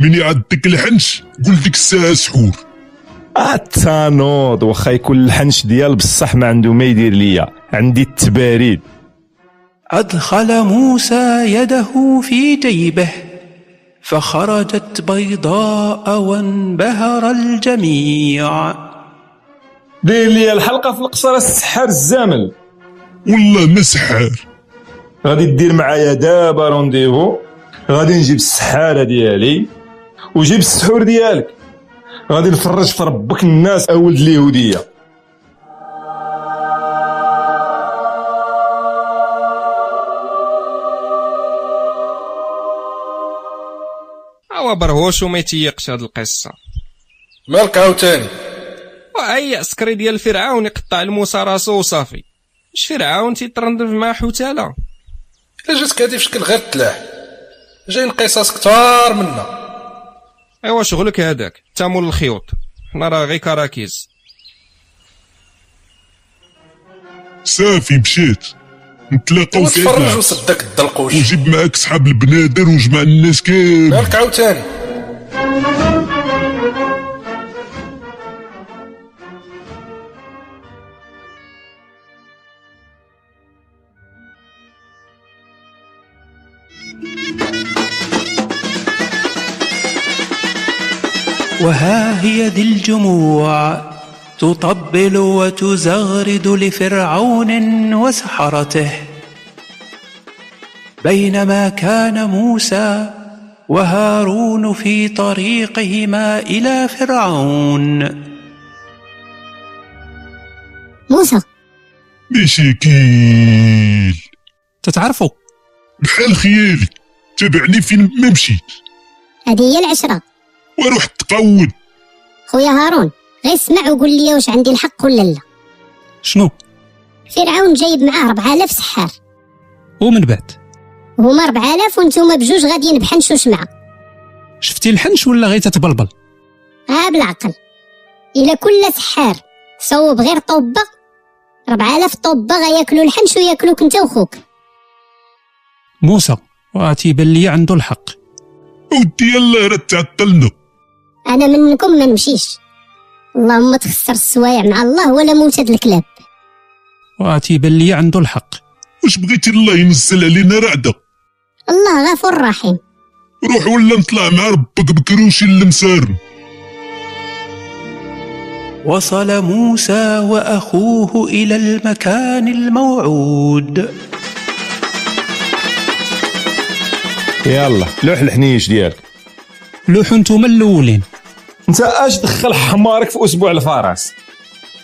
Speaker 11: من يعدك الحنش قول ديك الساعة سحور
Speaker 5: التانوض واخا يكون الحنش ديال بصح ما عنده ما يدير ليا. عندي التباريد.
Speaker 1: أدخل موسى يده في جيبه فخرجت بيضاء وانبهر الجميع.
Speaker 5: دير لي الحلقة في القصر السحار الزامل.
Speaker 11: والله ما سحار
Speaker 5: غادي دير معايا دابا rendez-vous. غادي نجيب السحارة ديالي وجيب السحور ديالك. غادي نفرج في ربك الناس اولد اليهودية.
Speaker 4: هو برهوش وما يتيقش هاد القصة.
Speaker 2: مالك عاوتاني
Speaker 4: وأي عسكري ديال فرعون يقطع لموسى راسو وصافي. مش فرعون تيترندف مع حوتالة؟
Speaker 2: إلا جاتك هادي في شكل غير التلاح جايين قصص كتار منا.
Speaker 4: ايوا شغلك هذاك. تامول الخيوط. حنا راه غير كراكيز.
Speaker 11: صافي مشيت. نتلاقاو في
Speaker 2: تفرج وصدك الدلقوش.
Speaker 11: وجيب معاك صحاب البنادر وجمع الناس كامل.
Speaker 2: مالك عاوتاني؟
Speaker 1: هي ذي الجموع تطبل وتزغرد لفرعون وسحرته. بينما كان موسى وهارون في طريقهما إلى فرعون.
Speaker 9: موسى.
Speaker 11: مشاكل
Speaker 14: تتعرفوا
Speaker 11: بحال خيالي تابعني فين ما مشيت.
Speaker 9: هذه هي العشرة.
Speaker 11: وروح تقود
Speaker 9: خويا هارون غير اسمع وقول لي واش عندي الحق ولا لا.
Speaker 14: شنو؟
Speaker 9: فرعون جايب معاه 4000 سحار
Speaker 14: ومن بعد؟
Speaker 9: هما 4000 وانتوما بجوج غاديين بحنشوش معاه
Speaker 14: شفتي الحنش ولا غير تتبلبل؟
Speaker 9: ها بالعقل. إلا كل سحار صوب غير طوبة 4000 طوبة غياكلوا الحنش وياكلوك انت وخوك.
Speaker 14: موسى وتيبان لي عنده الحق.
Speaker 11: ودي يلا راه تعطلنا
Speaker 9: أنا منكم ما نمشيش. اللهم تخسر السوايع مع الله ولا موت هاد الكلاب.
Speaker 14: وتيبان لي عنده الحق.
Speaker 11: واش بغيتي الله ينزل علينا رعدة؟
Speaker 9: الله غفور رحيم.
Speaker 11: روح ولا نطلع مع ربك بكروشي المسار
Speaker 1: وصل موسى وأخوه إلى المكان الموعود.
Speaker 5: يلا لوح الحنيش ديالك.
Speaker 14: لوحوا نتوما الاولين.
Speaker 5: انت اش دخل حمارك في أسبوع الفرس؟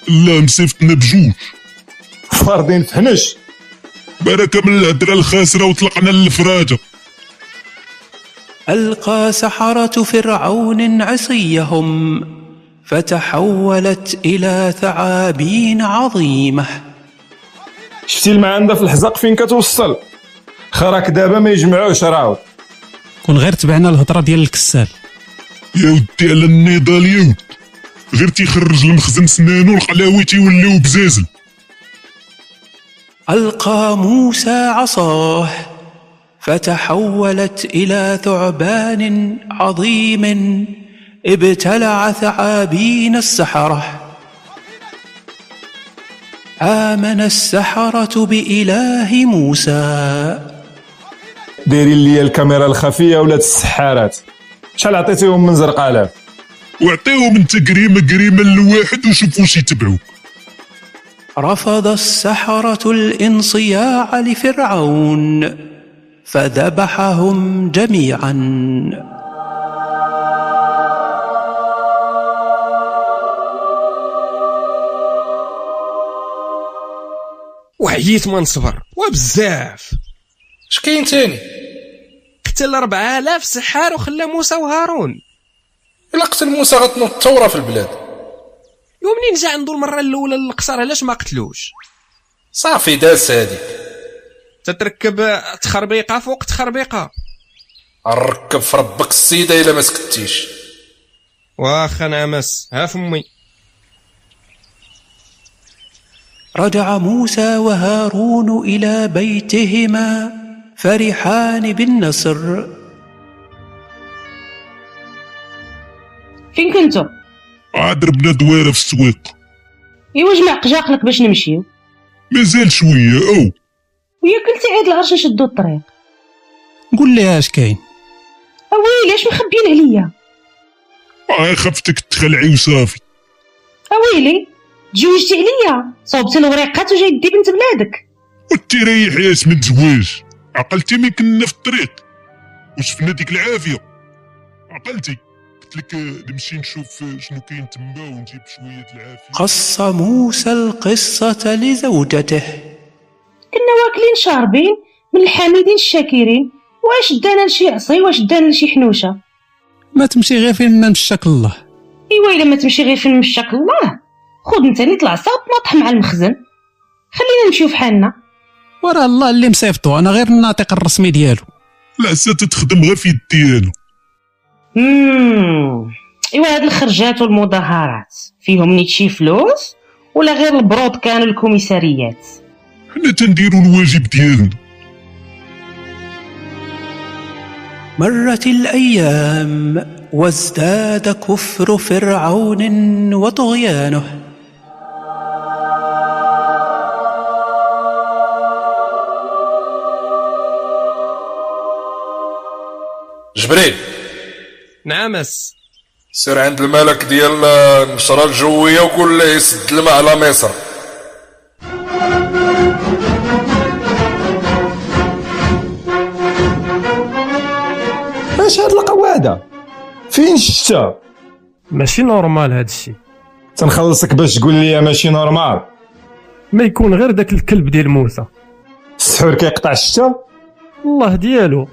Speaker 11: لا مصيفتنا بجوج
Speaker 5: فاردين في حنش
Speaker 11: بركة من الهدرة الخاسرة وطلقنا للفراجة.
Speaker 1: ألقى سحرة فرعون عصيهم فتحولت إلى ثعابين عظيمة.
Speaker 5: شفتي المعندة في الحزق فين كتوصل؟ خراك دابا ما يجمعوش راهو.
Speaker 14: كون غير تبعنا الهضره ديال الكسال.
Speaker 11: يا ودي على النضال يا ود. غير تيخرج المخزن سنانو القلاوي تيوليو بزازل.
Speaker 1: ألقى موسى عصاه فتحولت إلى ثعبان عظيم ابتلع ثعابين السحرة. آمن السحرة بإله موسى.
Speaker 5: دايرين لي الكاميرا الخفية ولات السحارات. شحال عطيتيهم من زرقاله
Speaker 11: وعطيهم انت قريمة قريمة لواحد وشوف واش يتبعوك
Speaker 1: رفض السحرة الانصياع لفرعون فذبحهم جميعا.
Speaker 4: وعييت ما نصبر وبزاف.
Speaker 2: اش كاين تاني؟
Speaker 4: قتل 4000 سحار وخلى موسى وهارون.
Speaker 2: إلا قتل موسى غتنوض الثورة في البلاد.
Speaker 4: ومنين جا عنده المرة الأولى للقصر؟ علاش ما قتلوش؟
Speaker 2: صافي داس هاديك
Speaker 4: تتركب تخربيقة فوق تخربيقة.
Speaker 2: الركب في ربك السيدة إلا ما سكتيش.
Speaker 4: واخا نعمس. ها فمي.
Speaker 1: رجع موسى وهارون إلى بيتهما. فرحان بالنصر.
Speaker 10: فين كنتو؟
Speaker 11: عاد ربنا دويرة في السويق.
Speaker 10: ايوا جمع قجاقلك باش نمشيو؟
Speaker 11: مازال شوية أو.
Speaker 10: ويا كلتي عيد العرش نشدو الطريق.
Speaker 14: قول لي اش كاين.
Speaker 10: اويلي اش مخبيين عليا؟
Speaker 11: آه خفتك تخلعي وصافي.
Speaker 10: اويلي تزوجتي عليا. صوبتي الوريقات وجاي دي بنت بلادك.
Speaker 11: وتريح يا اسم زواج عقلتي مين كنا في الطريق وشفنا ديك العافية؟ عقلتي. قلت لك آه، نمشي نشوف آه، شنو كاين تما ونجيب شوية العافية.
Speaker 1: قص موسى القصة لزوجته.
Speaker 10: كنا واكلين شاربين من الحامدين الشاكرين. واش دانا لشي عصي؟ واش دانا لشي حنوشة؟
Speaker 14: ما تمشي غير فين مشاك الله.
Speaker 10: إيوا إلا ما تمشي غير فين مشاك الله. خذ انت نيت العصا وتناطح مع المخزن. خلينا نمشيو في حالنا.
Speaker 14: وراه الله اللي مصيفطو. أنا غير الناطق الرسمي ديالو.
Speaker 11: العسا تتخدم غير في ديالو.
Speaker 10: إيوا هاد الخرجات والمظاهرات فيهم نيت شي فلوس ولا غير البرود كانوا الكوميساريات
Speaker 11: حنا تنديرو الواجب ديالنا.
Speaker 1: مرت الأيام وازداد كفر فرعون وطغيانه.
Speaker 2: جبريل.
Speaker 4: نعمس
Speaker 2: سير عند الملك ديال النشرة الجوية وقول له يسد الماء على مصر.
Speaker 5: اش هاد القواده فين الشتا
Speaker 6: ماشي normal هاد الشيء
Speaker 5: تنخلصك باش تقول لي ماشي normal.
Speaker 6: ما يكون غير داك الكلب ديال موسى.
Speaker 5: السحور كيقطع الشتا
Speaker 6: الله ديالو.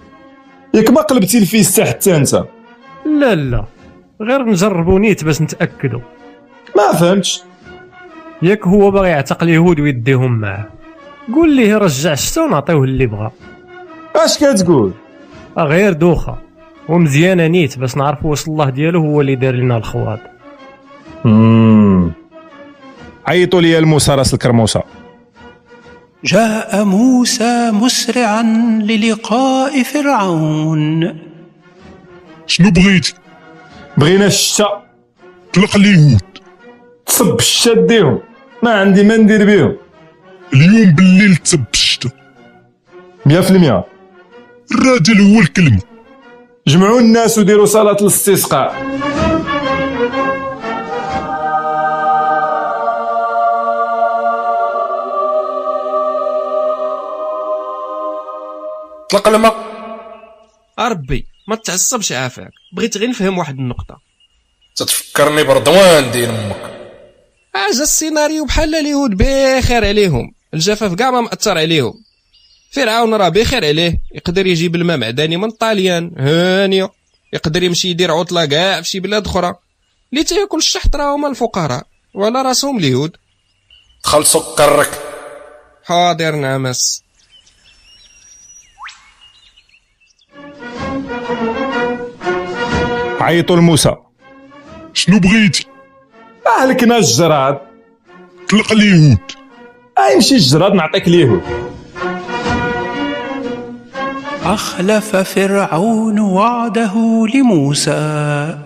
Speaker 5: ياك ما قلبتي الفيستا حتى انت.
Speaker 6: لا لا. غير نجربو نيت باش نتاكدوا
Speaker 5: ما فهمتش.
Speaker 6: ياك هو باغي يعتق اليهود ويديهم معاه. قول ليه رجع الشتا ونعطيوه اللي بغا.
Speaker 5: اش كتقول؟
Speaker 6: غير دوخة. ومزيانة نيت باش نعرفوا واش الله ديالو هو اللي دار لنا الخواض
Speaker 5: مم. عيطوا لي الموسى راس الكرموسة.
Speaker 1: جاء موسى مسرعا للقاء فرعون.
Speaker 11: شنو بغيتي
Speaker 5: بغينا الشتا
Speaker 11: طلق اليهود
Speaker 5: تصب الشتا ديهم ما عندي ما ندير بيهم.
Speaker 11: اليوم بالليل تسب الشتا
Speaker 5: 100%
Speaker 11: الراجل هو الكلمة
Speaker 5: جمعوا الناس وديروا صلاة الاستسقاء.
Speaker 2: طلق الماء
Speaker 4: ربي ما تعصبش عافاك. بغيت غير نفهم واحد النقطة.
Speaker 2: تتفكرني برضوان ديال أمك.
Speaker 4: اجا السيناريو بحال اليهود بخير عليهم. الجفاف كاع ما مأثر عليهم. فرعون راه بخير عليه. يقدر يجيب الماء معدني من طاليان. هانيه يقدر يمشي يدير عطلة كاع في شي بلاد أخرى. اللي تاكل الشحط راه هما الفقراء. ولا راسهم اليهود.
Speaker 2: دخل سكرك.
Speaker 4: حاضر نعمس
Speaker 5: عيطوا لموسى
Speaker 11: شنو بغيتي
Speaker 5: اهلكنا الجراد.
Speaker 11: طلق اليهود.
Speaker 5: يمشي الجراد نعطيك اليهود.
Speaker 1: أخلف فرعون وعده لموسى.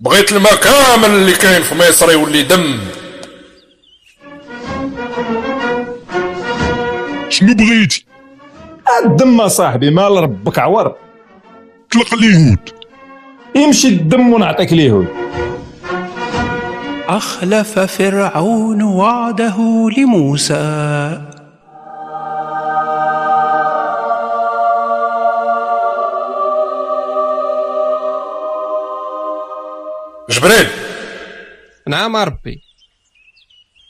Speaker 2: بغيت الماء كامل اللي كاين في مصر يولي دم.
Speaker 11: شنو بغيتي؟
Speaker 5: الدم صاحبي مال ربك عور
Speaker 11: طلق اليهود.
Speaker 5: يمشي الدم ونعطيك اليهود.
Speaker 1: أخلف فرعون وعده لموسى.
Speaker 2: جبريل.
Speaker 4: نعم ربي.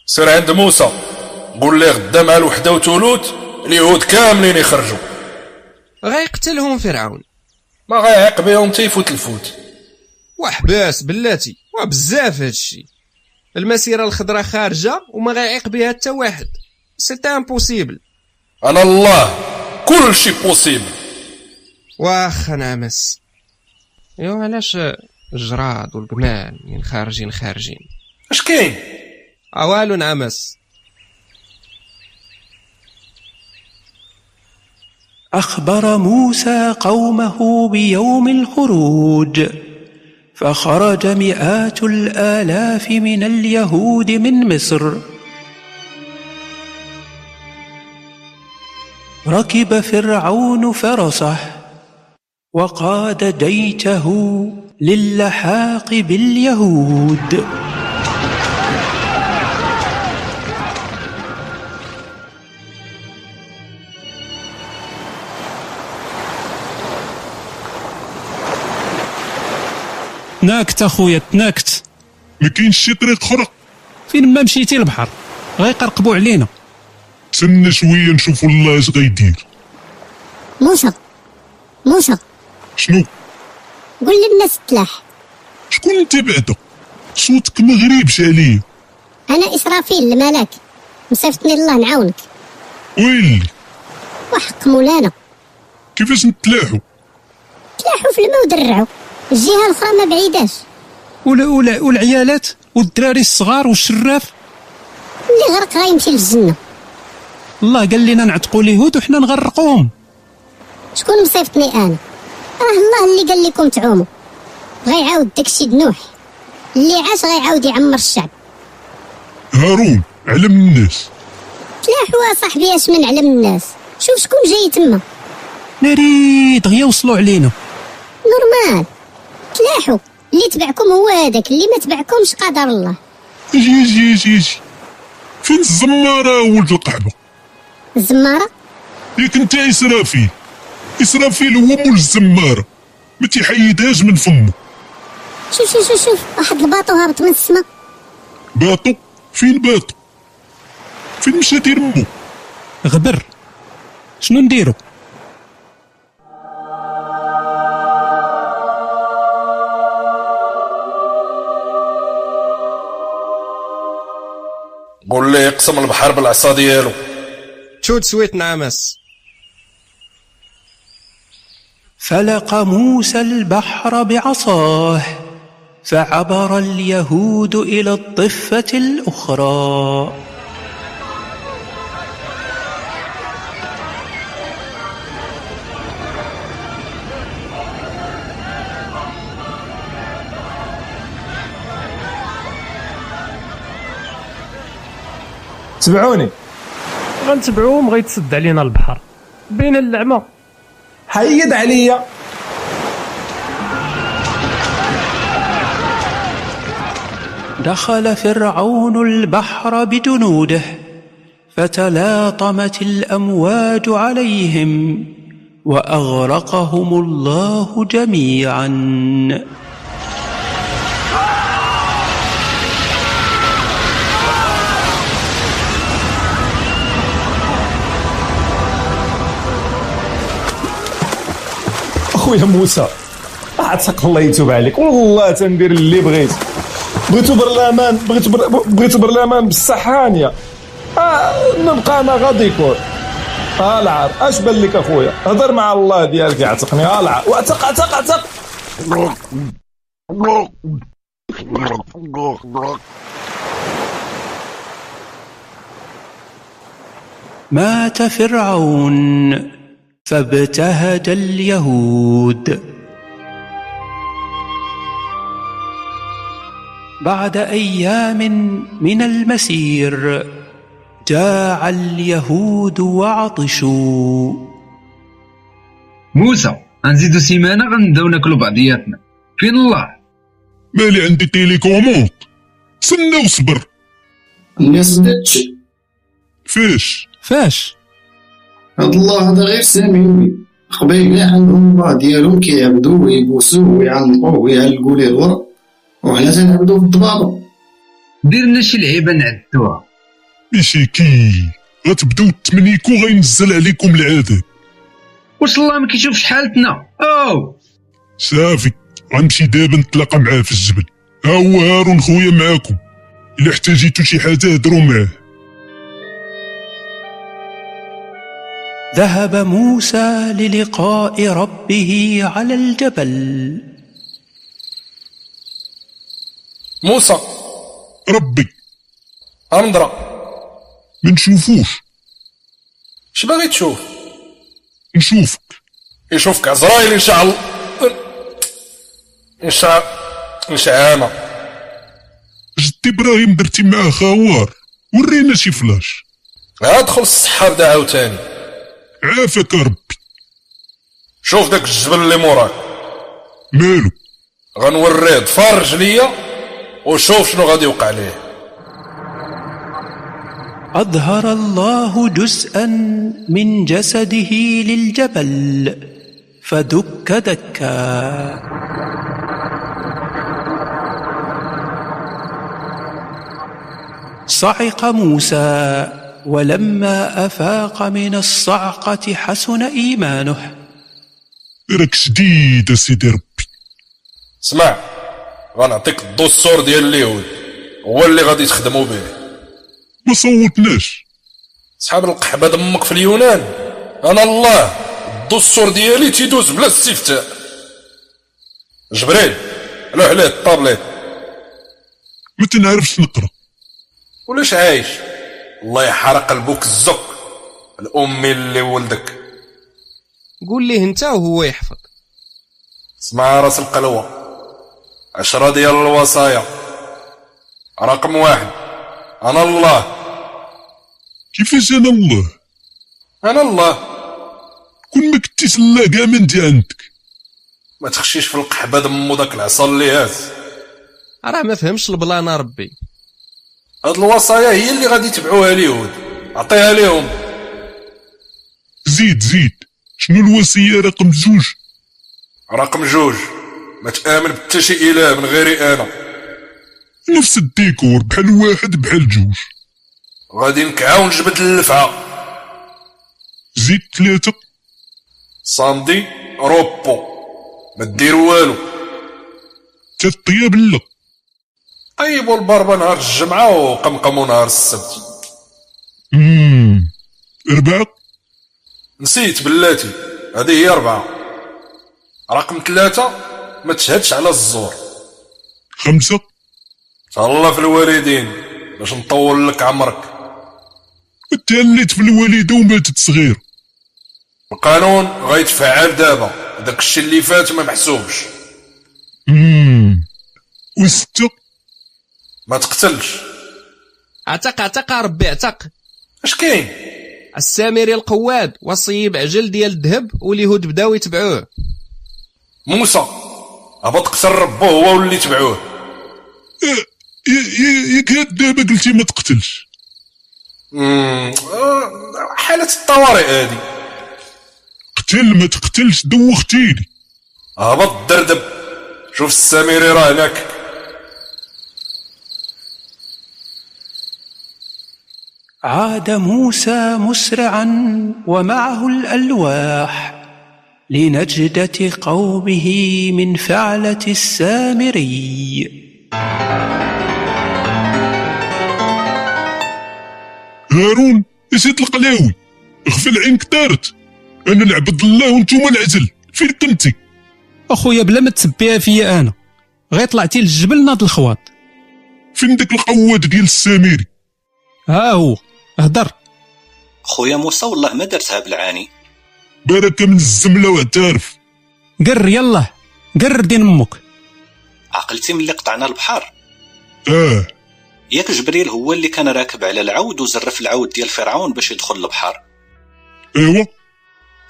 Speaker 2: سير عند موسى. قول ليه غدا مع الوحدة وثلوث اليهود كاملين يخرجوا.
Speaker 4: غيقتلهم فرعون.
Speaker 2: ما غيعيق بهم حتى يفوت الفوت.
Speaker 4: وحباس بلاتي وبزاف هادشي المسيرة الخضراء خارجة وما غيعيق بها حتى واحد. c'est impossible
Speaker 2: أنا الله كل شيء possible
Speaker 4: واخا نعمس. ايوا علاش الجراد والقمال من خارجين خارجين؟
Speaker 2: اش كاين؟
Speaker 4: أوالو نعمس.
Speaker 1: أخبر موسى قومه بيوم الخروج فخرج مئات الآلاف من اليهود من مصر. ركب فرعون فرسه وقاد جيشه للحاق باليهود.
Speaker 14: تناكت أخويا تناكت
Speaker 11: ما كاينش شي طريق أخرى.
Speaker 14: فين ما مشيتي البحر غيقرقبوا علينا.
Speaker 11: تسنى شوية نشوفوا الله اش غيدير.
Speaker 9: موسى موسى
Speaker 11: شنو؟
Speaker 9: قول للناس تلاح
Speaker 11: شكون انت بعدا صوتك ما غريبش عليا.
Speaker 9: أنا إسرافيل الملاك. مصيفطني الله نعاونك.
Speaker 11: ويلي؟
Speaker 9: وحق مولانا.
Speaker 11: كيفاش نتلاحوا
Speaker 9: تلاحوا في الماء ودرعوا الجهة الأخرى ما بعيداش.
Speaker 14: ولا ولا والعيالات والدراري الصغار والشراف؟
Speaker 9: اللي غرق غيمشي للجنة.
Speaker 14: الله قال لنا نعتقوا اليهود وحنا نغرقوهم.
Speaker 9: شكون مصيفطني أنا؟ راه الله اللي قال لكم تعوموا. غيعاود داكشي دنوح اللي عاش غيعاود يعمر الشعب.
Speaker 11: هارون علم الناس.
Speaker 9: تلاحوا صاحبي اش من علم الناس؟ شوف شكون جاي تما.
Speaker 14: ناري دغيا وصلوا علينا.
Speaker 9: normal. تلاحوا. اللي تبعكم هو هذاك اللي ما تبعكمش قدر الله.
Speaker 11: أجي أجي أجي أجي فين الزمارة ولد القحبة
Speaker 9: الزمارة؟
Speaker 11: ياك انت إسرافيل. إسرافيل هو مول الزمارة. ما تيحيدهاش من فمه.
Speaker 9: شوف شوف شوف شوف. واحد ال bateau هابط من السما.
Speaker 11: bateau؟ فين bateau؟ فين مشى دير مو
Speaker 14: غبر شنو نديرو؟
Speaker 2: قول لي يقسم البحر بالعصا ديالو.
Speaker 4: تشود سويت نعمس.
Speaker 1: فلق موسى البحر بعصاه فعبر اليهود إلى الضفة الأخرى.
Speaker 5: تبعوني.
Speaker 6: غنتبعوهم غيتسد علينا البحر. بين اللعمه
Speaker 5: حيد عليا.
Speaker 1: دخل فرعون البحر بجنوده فتلاطمت الأمواج عليهم وأغرقهم الله جميعا.
Speaker 5: أخويا موسى. عتق الله يتوب عليك. والله تندير اللي بغيت. بغيتو برلمان بغيتو بر... بغيتو برلمان بالصحانية. آه نبقى أنا غادي يكون. آه العار. أش بان لك أخويا؟ هضر مع الله ديالك يعتقني آه العار. واعتق اعتق اعتق
Speaker 1: مات فرعون. فابتهج اليهود. بعد أيام من المسير جاع اليهود وعطشوا.
Speaker 12: موسى غنزيدو سيمانه غنبداو ناكلو بعضياتنا فين الله.
Speaker 11: مالي عندي تيليكوموند تسنى وصبر.
Speaker 16: الناس داتش
Speaker 11: فاش
Speaker 14: فاش
Speaker 16: هاد الله هذا غير سامي. قبيل عندهم الله ديالهم كيعبدوا ويبوسوا ويعنقوا ويعلقوا ليه الورق وحنا تنعبدوا في الضبابة.
Speaker 12: دير لنا شي لعيبة نعدوها.
Speaker 11: مشيكي غتبداو تمنيكو غينزل عليكم العذاب
Speaker 12: واش الله ما كيشوفش حالتنا؟ أو!
Speaker 11: صافي غنمشي دابا نتلاقى معاه في الجبل. ها هو هارون خويا معاكم. إلا احتاجيتو شي حاجة هضروا معاه.
Speaker 1: ذهب موسى للقاء ربه على الجبل.
Speaker 2: موسى.
Speaker 11: ربي.
Speaker 2: أمضرة
Speaker 11: ما نشوفوش
Speaker 2: اش باغي تشوف؟
Speaker 11: نشوفك
Speaker 2: يشوفك عزرايل إن شاء الله. إن شاء إن شاء أنا
Speaker 11: جدي إبراهيم درتي معاه خوار ورينا شي فلاش.
Speaker 2: ادخل الصحة بدا عاوتاني.
Speaker 11: عافاك ربي
Speaker 2: شوف داك الجبل اللي موراك.
Speaker 11: مالو.
Speaker 2: غنوريه تفرج ليا وشوف شنو غادي يوقع ليه.
Speaker 1: أظهر الله جزءا من جسده للجبل فدك دكا. صعق موسى. ولما أفاق من الصعقة حسن إيمانه.
Speaker 11: راك شديد سيدي ربي
Speaker 2: اسمع غنعطيك الدستور ديال اليهود هو اللي غادي تخدموا به.
Speaker 11: ما صوتناش.
Speaker 2: صحاب القحبة دمك في اليونان. أنا الله الدستور ديالي تيدوز بلا استفتاء. جبريل لوح عليه الطابليت.
Speaker 11: ما تنعرفش نقرأ.
Speaker 2: ولاش عايش؟ الله يحرق قلبك الزك الامي اللي ولدك.
Speaker 4: قول ليه انت وهو يحفظ.
Speaker 2: اسمع رأس القلوة. عشرة ديال الوصايا. رقم واحد. أنا الله.
Speaker 11: كيفاش أنا الله؟
Speaker 2: أنا الله.
Speaker 11: كون ما كنتيش الله كاع ما عندك.
Speaker 2: ما تخشيش في القحبة دمو داك العصا اللي هاز.
Speaker 4: راه ما فهمش البلان ربي.
Speaker 2: هاد الوصايا هي اللي غادي يتبعوها اليهود. عطيها ليهم
Speaker 11: زيد زيد. شنو الوصية؟ رقم زوج
Speaker 2: رقم جوج. ما تآمن بتا شي إله من غيري أنا.
Speaker 11: نفس الديكور بحال واحد بحال جوج.
Speaker 2: غادي نكعاو نجبد اللفعة.
Speaker 11: زيد ثلاثة.
Speaker 2: صامدي روبو. ما دير والو.
Speaker 11: تطيب لا.
Speaker 2: طيبوا البربة نهار الجمعة وقمقموا نهار السبت.
Speaker 11: مم. أربعة
Speaker 2: نسيت بلاتي. هذه هي أربعة. رقم ثلاثة ما تشهدش على الزور.
Speaker 11: خمسة؟
Speaker 2: تهلا في الوالدين. باش نطول لك عمرك.
Speaker 11: تهليت في الوالدة وماتت صغير
Speaker 2: القانون غيتفعل دابا. داك الشيء اللي فات ما محسوبش.
Speaker 11: مم. وستة؟
Speaker 2: ما تقتلش.
Speaker 4: اعتق اعتق ربي اعتق
Speaker 2: اش كاين؟
Speaker 4: السامري القواد وصي بعجل ديال الذهب واليهود بداو يتبعوه.
Speaker 2: موسى هبط قتل ربو هو واللي تبعوه.
Speaker 11: ياك دابا قلتي ما تقتلش.
Speaker 2: آه، حالة الطوارئ هادي.
Speaker 11: قتل ما تقتلش دوختيني.
Speaker 2: هبط دردب شوف السامري راه هناك.
Speaker 1: عاد موسى مسرعا ومعه الألواح لنجدة قومه من فعلة السامري.
Speaker 11: هارون اسيت القلاوي. غفل عينك دارت أنا العبد الله وانتوما العزل. فين كنتي؟
Speaker 14: أخويا بلا ما تسبيها فيا أنا. غير طلعتي للجبل ناض الخواط.
Speaker 11: فين داك القواد ديال السامري؟
Speaker 14: ها هو. هدر
Speaker 17: خويا موسى والله ما درتها بالعاني.
Speaker 11: بركة من الزملة واعترف
Speaker 14: قر يلا قر دين أمك.
Speaker 17: عقلتي ملي قطعنا البحر
Speaker 11: آه.
Speaker 17: ياك جبريل هو اللي كان راكب على العود وزرف العود ديال فرعون باش يدخل البحر
Speaker 11: ايوا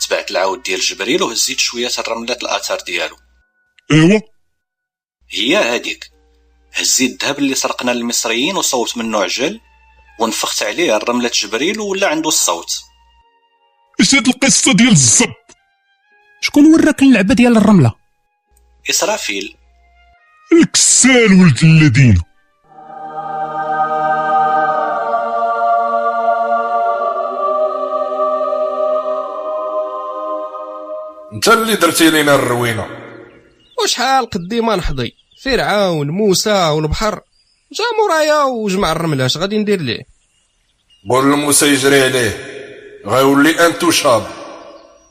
Speaker 17: تبعت العود ديال جبريل وهزيت شوية الرملات الآثار ديالو.
Speaker 11: ايوا
Speaker 17: هي هذيك هزيت الذهب اللي سرقنا للمصريين وصوت منه عجل ونفخت عليه الرملة جبريل ولا عنده الصوت.
Speaker 11: اش هاد القصة ديال الزب.
Speaker 14: شكون وراك اللعبه ديال الرملة؟
Speaker 17: إسرافيل.
Speaker 11: الكسال ولد الذين.
Speaker 2: انت اللي درتي لينا الروينة.
Speaker 4: وشحال قديما نحضي. فرعون موسى والبحر. جا مورايا وجمع الرملة اش غادي ندير ليه؟
Speaker 2: قول لموسى يجري عليه. غيولي انتوشاب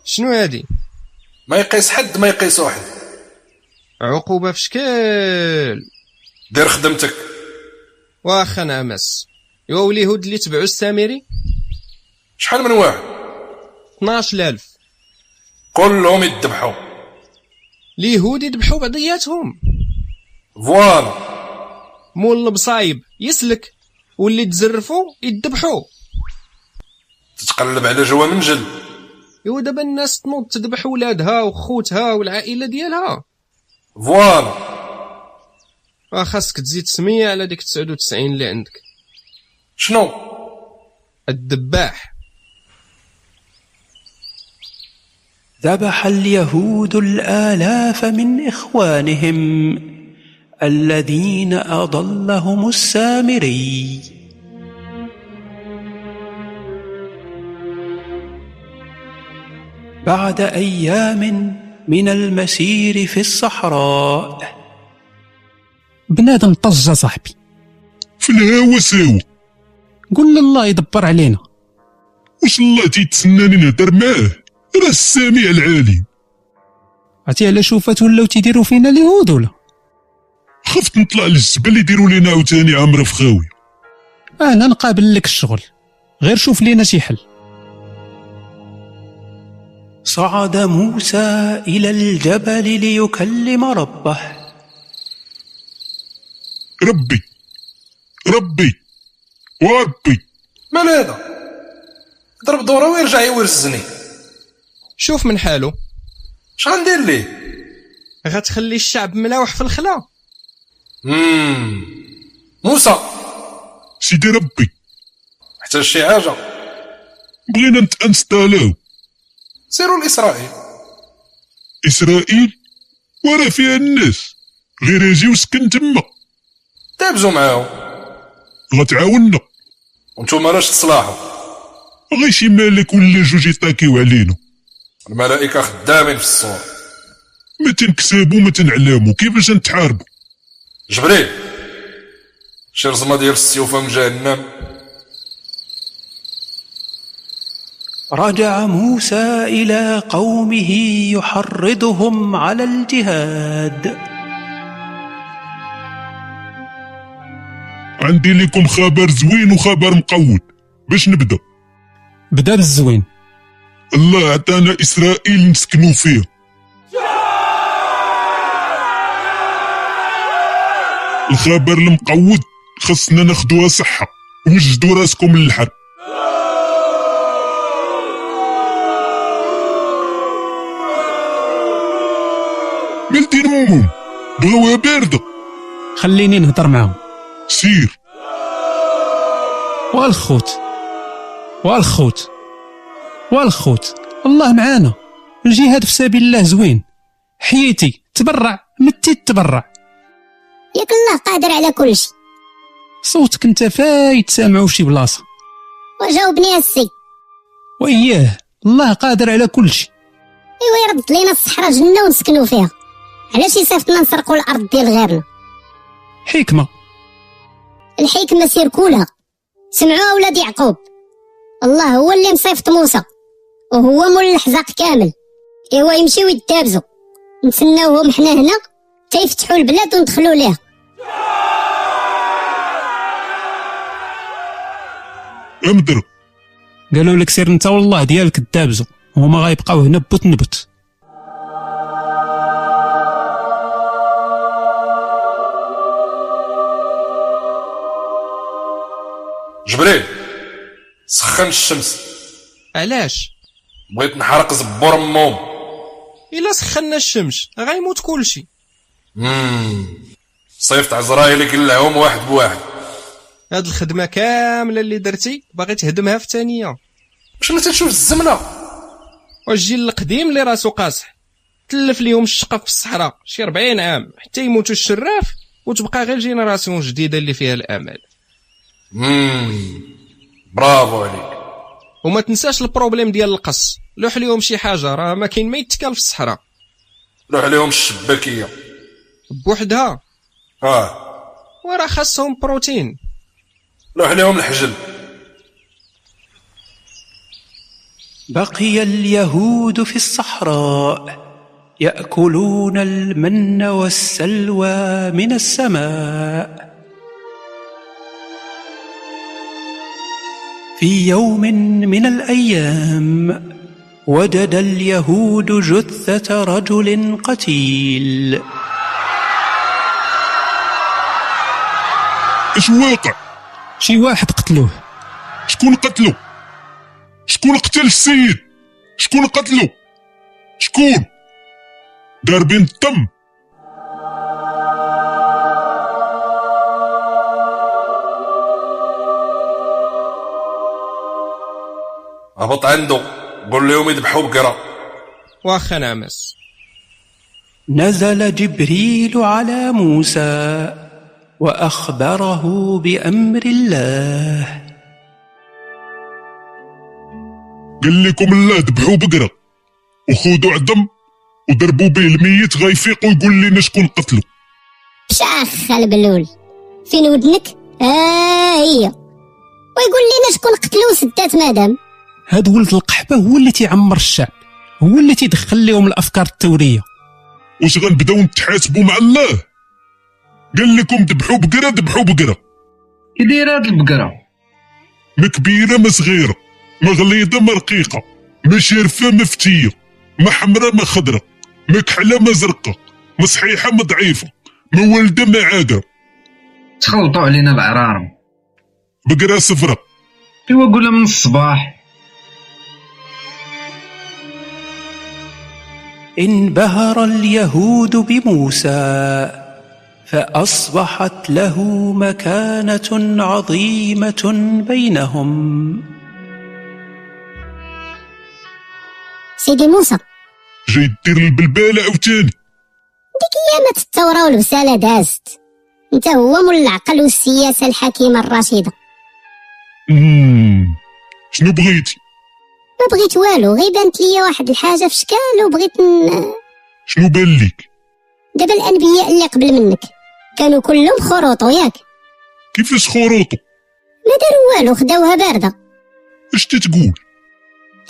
Speaker 4: شنو هادي؟
Speaker 2: ما يقيس حد ما يقيس واحد.
Speaker 4: عقوبة في شكل.
Speaker 2: دير خدمتك.
Speaker 4: واخا نعمس يوا اليهود اللي تبعوا السامري؟
Speaker 2: شحال من واحد؟
Speaker 4: 12000
Speaker 2: كلهم يذبحوا
Speaker 4: اليهود يذبحوا بعضياتهم.
Speaker 2: فوالا.
Speaker 4: مول المصايب يسلك. واللي تزرفوا يذبحوا
Speaker 2: تتقلب على جوا منجل
Speaker 4: يوا دابا الناس تنوض تذبح ولادها وخوتها والعائلة ديالها.
Speaker 2: فوالا.
Speaker 4: آه خاصك تزيد سمية على ديك 99 اللي عندك.
Speaker 2: شنو؟
Speaker 4: الذباح
Speaker 1: ذبح اليهود الآلاف من إخوانهم. الذين أضلهم السامري. بعد أيام من المسير في الصحراء.
Speaker 14: بنادم طجة صاحبي.
Speaker 11: في الهوا ساوى
Speaker 14: قول الله يدبر علينا.
Speaker 11: واش الله تيتسناني نهدر معاه؟ راه السميع العليم
Speaker 14: عرفتي على شوفات ولاو تيديروا فينا اليهود ولا؟
Speaker 11: خفت نطلع للزبل يديروا لنا عاوتاني عامره في خاوي
Speaker 14: أنا نقابل لك الشغل. غير شوف لينا شي حل.
Speaker 1: صعد موسى إلى الجبل ليكلم ربه.
Speaker 11: ربي ربي وربي
Speaker 4: مال هذا؟ ضرب دوره ويرجع يورزني شوف من حاله. اش غندير ليه؟ غتخلي الشعب ملاوح في الخلا. امم موسى
Speaker 11: سيدي ربي.
Speaker 4: احتاج شي حاجة.
Speaker 11: بغينا نتأنستالاو.
Speaker 4: سيروا لإسرائيل.
Speaker 11: إسرائيل وراه فيها الناس. غير أجي وسكن تما.
Speaker 4: تابزوا معاهم.
Speaker 11: غتعاوننا
Speaker 4: وأنتم راش تصلاحوا.
Speaker 11: غير شي مالك ولا جوج يطاكيو علينا.
Speaker 4: الملائكة خدامين في الصور.
Speaker 11: ما تنكسبوا ما تنعلموا كيفاش نتحاربوا
Speaker 4: جبريل! شي رزمه ديال السيوفه من جهنم.
Speaker 1: رجع موسى إلى قومه يحرضهم على الجهاد.
Speaker 11: عندي لكم خبر زوين وخبر مقود. باش نبدأ؟
Speaker 14: بدأ بالزوين.
Speaker 11: الله عطانا إسرائيل نسكنوا فيها الخبر المقود خصنا ناخدوها صحة وجدوا راسكم من الحرب مالتين امهم بغاوها باردة.
Speaker 14: خليني نهضر معاهم.
Speaker 11: سير.
Speaker 14: والخوت والخوت والخوت. الله معانا. الجهاد في سبيل الله زوين. حياتي تبرع متي تبرع.
Speaker 9: ياك الله قادر على كل شيء.
Speaker 14: صوتك انت فايت سامعو شي بلاصة.
Speaker 9: وجاوبني السي
Speaker 14: وإياه الله قادر على كل شيء.
Speaker 9: إيوا يرد لينا الصحراء جنة ونسكنوا فيها. علاش يصيفطنا نسرقوا الأرض ديال غيرنا؟
Speaker 14: حكمة.
Speaker 9: الحكمة سير كولها. سمعوا أولاد يعقوب. الله هو اللي مصيفط موسى. وهو مول الحزاق كامل. إيوا يمشيو يتابزوا نتسناوهم حنا هنا تيفتحوا البلاد وندخلوا ليها.
Speaker 11: امدر
Speaker 14: قالوا لك سير انت والله ديالك تدابزو هما غيبقاو هنا بوت نبت
Speaker 4: جبريل سخن الشمس. علاش؟
Speaker 2: بغيت نحرق زبور أمهم.
Speaker 4: إلا سخنا الشمس غيموت كلشي.
Speaker 2: مم. صيفط عزرايل يقلعهم واحد بواحد.
Speaker 4: هاد الخدمة كاملة اللي درتي باغي تهدمها في ثانية
Speaker 2: واش ما تشوف الزمنة.
Speaker 4: والجيل القديم اللي راسو قاصح. تلف ليهم الشقة في الصحراء شي 40 عام حتى يموتوا الشراف وتبقى غير génération جديدة اللي فيها الأمل.
Speaker 2: مم. برافو عليك.
Speaker 4: وما تنساش ال problème ديال القص. لوح ليهم شي حاجة راه ما كاين ما يتكال في الصحراء.
Speaker 2: لوح عليهم الشباكية.
Speaker 4: بوحدها.
Speaker 2: آه.
Speaker 4: وراه خاصهم بروتين.
Speaker 2: لوح عليهم الحجل.
Speaker 1: بقي اليهود في الصحراء يأكلون المن والسلوى من السماء. في يوم من الأيام وجد اليهود جثة رجل قتيل.
Speaker 11: واقع
Speaker 14: شي واحد قتلوه.
Speaker 11: شكون قتلو؟ شكون قتل السيد؟ شكون قتلو؟ شكون؟ داربين الدم
Speaker 2: هبط عنده. قول لهم يذبحوا بقرة.
Speaker 4: واخا نعمس
Speaker 1: نزل جبريل على موسى. وأخبره بأمر الله.
Speaker 11: قال لكم الله ذبحوا بقرة. وخذوا عظم وضربوا به الميت غيفيق ويقول لنا شكون قتلو
Speaker 9: بشاخ البلول فين ودنك؟ ها هي. ويقول لنا شكون قتلو سدات مادام.
Speaker 14: هاد ولد القحبة هو اللي تيعمر الشعب هو اللي تيدخل لهم الأفكار الثوريه
Speaker 11: واش غنبداو نتحاسبوا مع الله؟ قال لكم ذبحوا بقرة ذبحوا بقرة.
Speaker 12: كي دايره هاد البقره
Speaker 11: ما كبيرة ما صغيرة ما غليظة ما رقيقة ما شارفه ما فتية ما حمراء ما خضراء ما كحلة ما زرقاء ما صحيحة ما ضعيفة ما والده ما عاقرة.
Speaker 12: تخلطوا علينا العرارم
Speaker 11: بقرة صفراء.
Speaker 12: إيوا قولها من الصباح.
Speaker 1: انبهر اليهود بموسى فأصبحت له مكانة عظيمة بينهم.
Speaker 9: سيدي موسى.
Speaker 11: جاي دير البلبالة عاوتاني
Speaker 9: ديك ايامات الثورة والبسالة دازت. انت هو مول العقل والسياسة الحكيمة الرشيدة.
Speaker 11: مم. شنو بغيتي؟
Speaker 9: ما بغيت والو غير بانت ليا واحد الحاجة في شكال وبغيت ن...
Speaker 11: شنو بان ليك؟
Speaker 9: دابا الأنبياء اللي قبل منك. كانوا كلهم خروطو ياك
Speaker 11: كيفاش خروطو؟
Speaker 9: ما داروا والو خداوها باردة.
Speaker 11: اش تتقول؟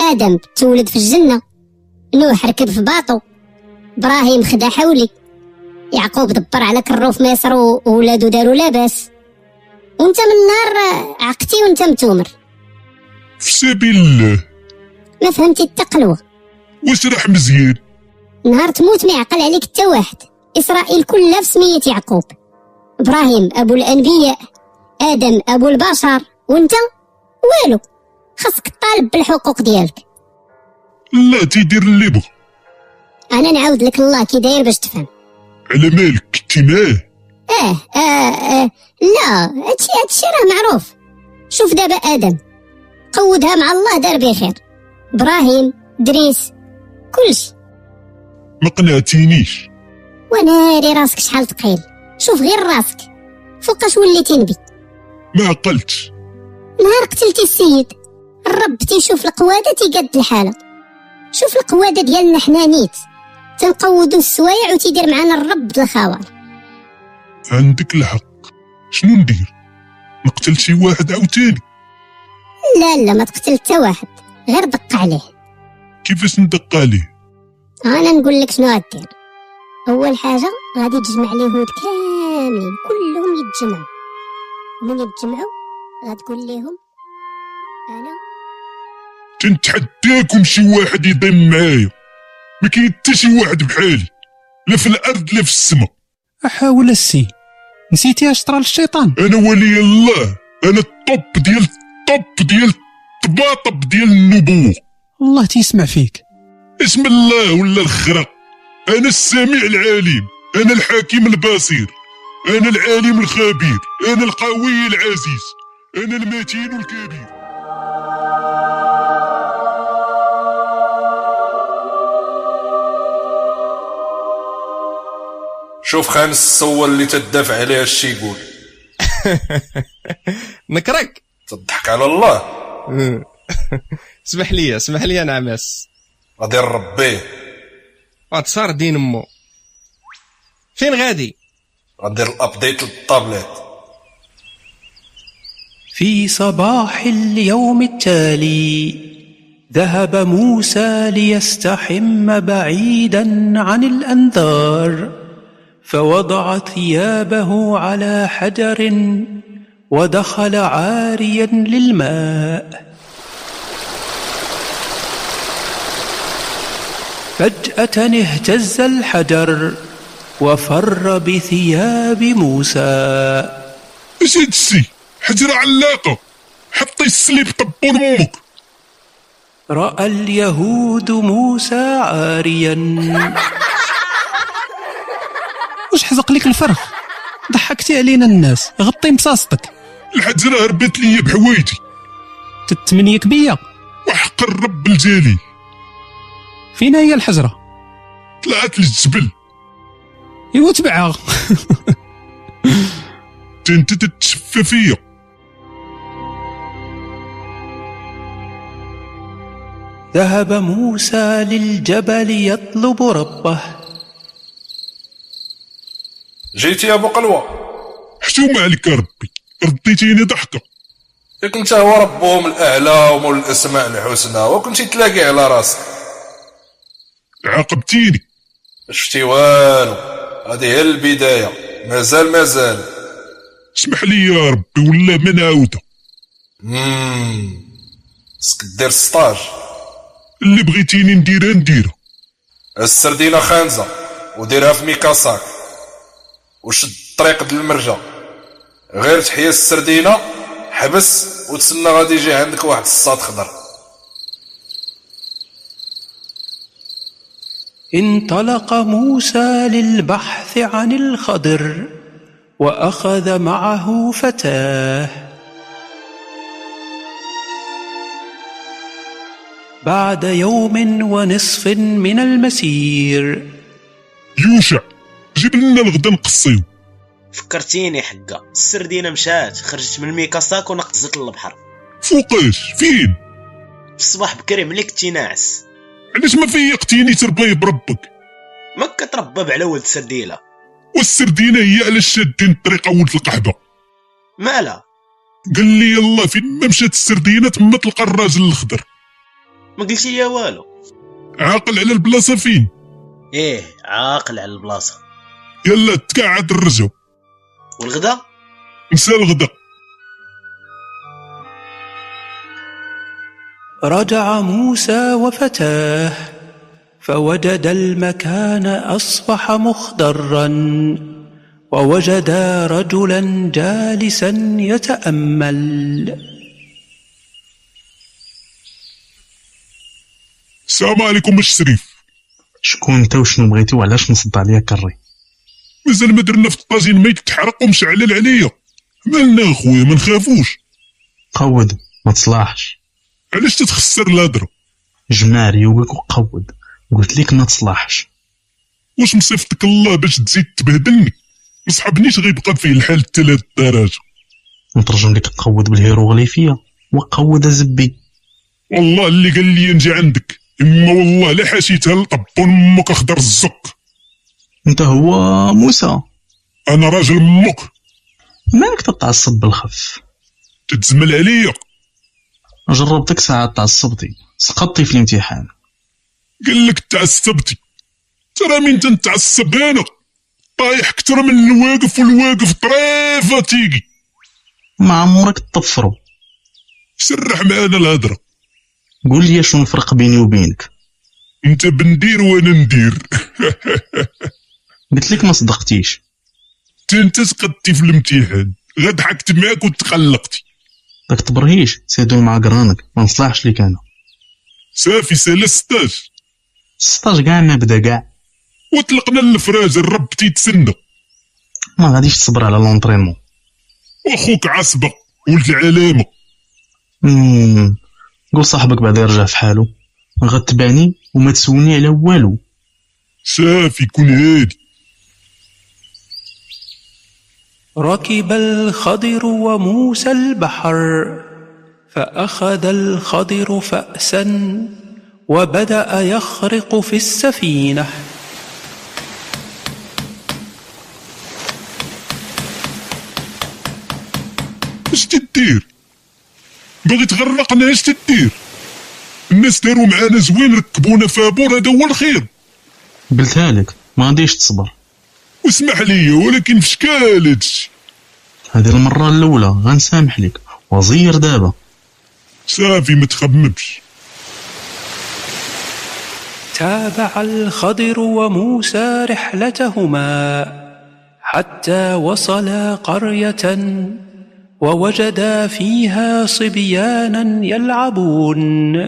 Speaker 9: آدم تولد في الجنة. نوح ركب في bateau. إبراهيم خدا حولي. يعقوب دبر على كرو في مصر وولادو داروا لاباس. وانت من النهار عقتي وانت متومر.
Speaker 11: في سبيل الله.
Speaker 9: ما فهمتي التقلوة.
Speaker 11: واشرح مزيان.
Speaker 9: نهار تموت ما يعقل عليك حتى واحد. إسرائيل كلها في سمية يعقوب. إبراهيم أبو الأنبياء آدم أبو البشر وأنت؟ والو خاصك تطالب بالحقوق ديالك.
Speaker 11: لا تيدير اللي بغا
Speaker 9: أنا نعاود لك الله كي داير باش تفهم.
Speaker 11: على مالك كنتي معاه
Speaker 9: آه آه, آه لا هادشي هادشي راه معروف. شوف دابا آدم قودها مع الله دار بخير إبراهيم دريس كلشي
Speaker 11: ما قنعتينيش.
Speaker 9: وناري راسك شحال ثقيل شوف غير راسك. فوقاش وليتي نبي؟
Speaker 11: ما عقلتش
Speaker 9: نهار قتلتي السيد. الرب تيشوف القوادة تيقاد الحالة. شوف القوادة ديالنا حنا نيت. تنقودو السوايع وتيدير معانا الرب بالخوار
Speaker 11: عندك الحق. شنو ندير؟ نقتل شي واحد عاوتاني
Speaker 9: لا لا ما تقتل حتى واحد. غير دق عليه.
Speaker 11: كيفاش ندق عليه؟
Speaker 9: أنا نقول لك شنو غدير. أول حاجة غادي تجمع اليهود كاملين كلهم يتجمعوا. ومن يتجمعوا غتقول لهم أنا
Speaker 11: تنتحداكم شي واحد يضم معايا. ما كاين حتى شي واحد بحالي لا في الأرض لا في السماء.
Speaker 14: أحاول السي نسيتي أش طرا للشيطان؟
Speaker 11: أنا ولي الله أنا الطب ديال الطب ديال الطباطب ديال النبوه
Speaker 14: الله تيسمع فيك.
Speaker 11: اسم الله ولا الخرا أنا السميع العليم أنا الحكيم البصير أنا العالم الخبير أنا القوي العزيز أنا المتين الكبير.
Speaker 2: شوف خامس الصور اللي تدافع عليها الشي يقول.
Speaker 4: نكرك.
Speaker 2: تضحك على الله.
Speaker 4: اسمح لي اسمح لي نعمس
Speaker 2: غادي نربيه.
Speaker 4: وتصار دين امو فين غادي؟
Speaker 2: غندير الأبديت للطابليت
Speaker 1: في صباح اليوم التالي ذهب موسى ليستحم بعيدا عن الأنذار فوضع ثيابه على حجر ودخل عاريا للماء. فجأة اهتز الحجر وفر بثياب موسى.
Speaker 11: اش هادشي حجره علاقة حطي السليب طبون أمك
Speaker 1: رأى اليهود موسى عاريا.
Speaker 14: واش حزق لك الفرخ؟ ضحكتي علينا الناس غطي مصاصتك.
Speaker 11: الحجره هربت ليا بحوايجي
Speaker 14: تتمنيك بيا.
Speaker 11: وحق الرب الجليل.
Speaker 14: فين هي الحجره
Speaker 11: طلعت للجبل
Speaker 14: ايوا تبعها
Speaker 11: انت تتشفى فيا.
Speaker 1: ذهب موسى للجبل يطلب ربه.
Speaker 2: جيتي يا أبو قلوة.
Speaker 11: حشومة عليك يا ربي؟ رديتيني ضحكة.
Speaker 2: ياك إنت هو ربهم الأعلى ومول الأسماء الحسنى وكنتي تلاقي على راسك.
Speaker 11: عاقبتيني.
Speaker 2: شفتي والو؟ هذه هي البداية. مازال مازال.
Speaker 11: اسمح لي يا ربي ولا ما نعاودها.
Speaker 2: مم. خصك دير ستاج
Speaker 11: اللي بغيتيني نديرها نديرها
Speaker 2: السردينه خانزة وديرها في ميكاساك. وشد الطريق د المرجة غير تحيا السردينه حبس وتسنى غادي يجي عندك واحد الصاد خضر.
Speaker 1: انطلق موسى للبحث عن الخضر وأخذ معه فتاة. بعد يوم ونصف من المسير.
Speaker 11: يوشع جيب لنا الغدا نقصيو.
Speaker 18: فكرتيني حقا السردينه مشات خرجت من الميكاساك ونقزت للبحر
Speaker 11: فوقاش فين؟
Speaker 18: في الصباح بكري ملي كنتي ناعس.
Speaker 11: علاش ما فيقتيني تربي بربك؟
Speaker 18: ما كتربى على ولد سرديلة.
Speaker 11: والسردينه هي علاش شادين الطريقة ولد القحبه
Speaker 18: مالا؟
Speaker 11: قال لي يلا فين ما مشات السردينه تما تلقى الراجل الخضر.
Speaker 18: ما قلتي ليا والو.
Speaker 11: عاقل على البلاصة فين؟
Speaker 18: إيه عاقل على البلاصة.
Speaker 11: يلا تقعد الرجو.
Speaker 18: والغدا؟
Speaker 11: نسى الغدا.
Speaker 1: رجع موسى وفتاه فوجد المكان أصبح مخضرا ووجدا رجلا جالسا يتأمل.
Speaker 11: السلام عليكم الشريف
Speaker 19: شكون أنت وشنو بغيتي وعلاش نصب عليا كري؟
Speaker 11: مازال ما درنا في الطاجين ما يتحرق ومشعلل عليا. مالنا أخويا ما نخافوش.
Speaker 19: قود ما تصلاحش
Speaker 11: علاش تتخسر الهضرة؟
Speaker 19: جمع ريوقك وقود قلت لك ما تصلاحش
Speaker 11: واش مصيفطك الله باش تزيد تبهدلني؟ ما صحابنيش غيبقى فيه الحال حتى لهاد الدرجه
Speaker 19: نترجم لك قود بالهيروغليفية. وقود زبي.
Speaker 11: والله اللي قال لي نجي عندك. إما والله لا حاشيتها لطبون أمك أخضر الزك
Speaker 19: أنت هو موسى.
Speaker 11: أنا راجل أمك
Speaker 19: مالك تتعصب بالخف؟
Speaker 11: تتزمل عليا.
Speaker 19: جربتك ساعات تعصبتي سقطتي في الامتحان.
Speaker 11: قال لك تعصبتي ترى من تنتعصب أنا؟ طايح أكثر من الواقف والواقف طريفه تيجي
Speaker 19: ما عمرك تطفرو.
Speaker 11: سرح معانا الهضره
Speaker 19: قول لي شنو الفرق بيني وبينك.
Speaker 11: أنت بندير وأنا ندير.
Speaker 19: قلت لك ما صدقتيش.
Speaker 11: انت سقطتي في الامتحان. غضحكت معاك وتقلقتي.
Speaker 19: داك تبرهيش سيدو مع قرانك ما نصلحش ليك أنا.
Speaker 11: صافي سالا ستاج
Speaker 19: ستاج كاع ما بدا كاع
Speaker 11: وطلقنا الفراج الرب تيتسنى.
Speaker 19: ما غاديش تصبر على لونطرينمون
Speaker 11: واخوك عصبة ولد العلامه
Speaker 19: مم. قول صاحبك بعدا يرجع في حالو غتبعني وما تسولني على والو.
Speaker 11: صافي كون هادي.
Speaker 1: ركب الخضر وموسى البحر فأخذ الخضر فأسا وبدأ يخرق في السفينة.
Speaker 11: اش تدير باغي تغرقنا اش تدير الناس داروا معانا زوين ركبونا فابور هذا هو الخير
Speaker 19: قلتها لك ما غاديش تصبر.
Speaker 11: واسمح لي ولكن في شكال هادشي
Speaker 19: هذه المرة الأولى غنسامح لك. وزير دابا.
Speaker 11: صافي ما تخممش.
Speaker 1: تابع الخضر وموسى رحلتهما حتى وصلا قرية ووجدا فيها صبيانا يلعبون.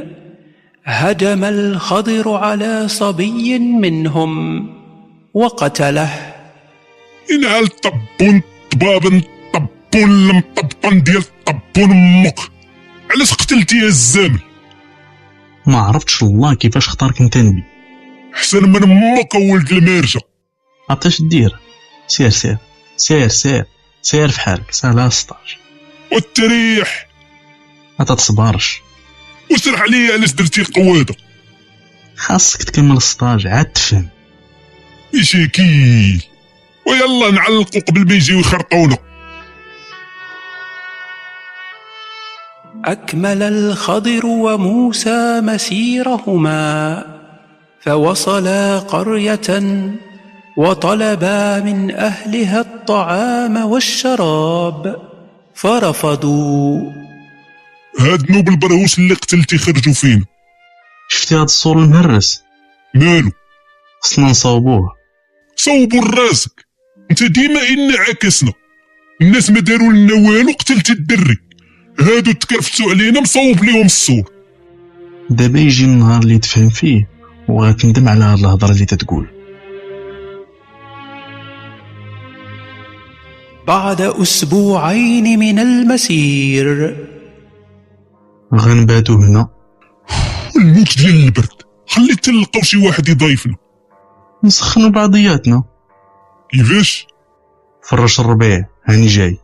Speaker 1: هجم الخضر على صبي منهم وقتله.
Speaker 11: ينعل طبون طبابن طبون المطبطن ديال طبون أمك. علاش قتلتي يا الزامل.
Speaker 19: ما عرفتش الله كيفاش اختارك أنت نبي.
Speaker 11: أحسن من أمك ولد المارجه
Speaker 19: عرفتاش دير سير سير. سير سير. سير في حالك. سهلة stage
Speaker 11: والتريح.
Speaker 19: ما تتصبرش.
Speaker 11: وشرح لي علاش درتي قوادة.
Speaker 19: خاصك تكمل السطاج عاد تفهم.
Speaker 11: مشاكيل ويلا نعلقوا قبل ما يجيو يخرطونا
Speaker 1: أكمل الخضر وموسى مسيرهما فوصلا قرية وطلبا من أهلها الطعام والشراب فرفضوا.
Speaker 11: هاد نوب البرهوس اللي قتلتي خرجوا فينا
Speaker 19: شفتي هاد الصور المهرس؟
Speaker 11: مالو؟
Speaker 19: خصنا نصاوبوه
Speaker 11: صوبوا راسك انت ديما إنا عكسنا الناس ما داروا لنا والو قتلت الدري هادو تكرفتوا علينا مصوب ليهم الصور
Speaker 19: دابا يجي النهار اللي تفهم فيه وغتندم على هاد الهضرة اللي تتقول.
Speaker 1: بعد أسبوعين من المسير.
Speaker 19: غنباتو هنا.
Speaker 11: الموت ديال البرد. خلي تلقاو شي واحد يضايفنا.
Speaker 19: نسخنوا بعضياتنا.
Speaker 11: كيفاش؟
Speaker 19: فرش الربيع هاني جاي.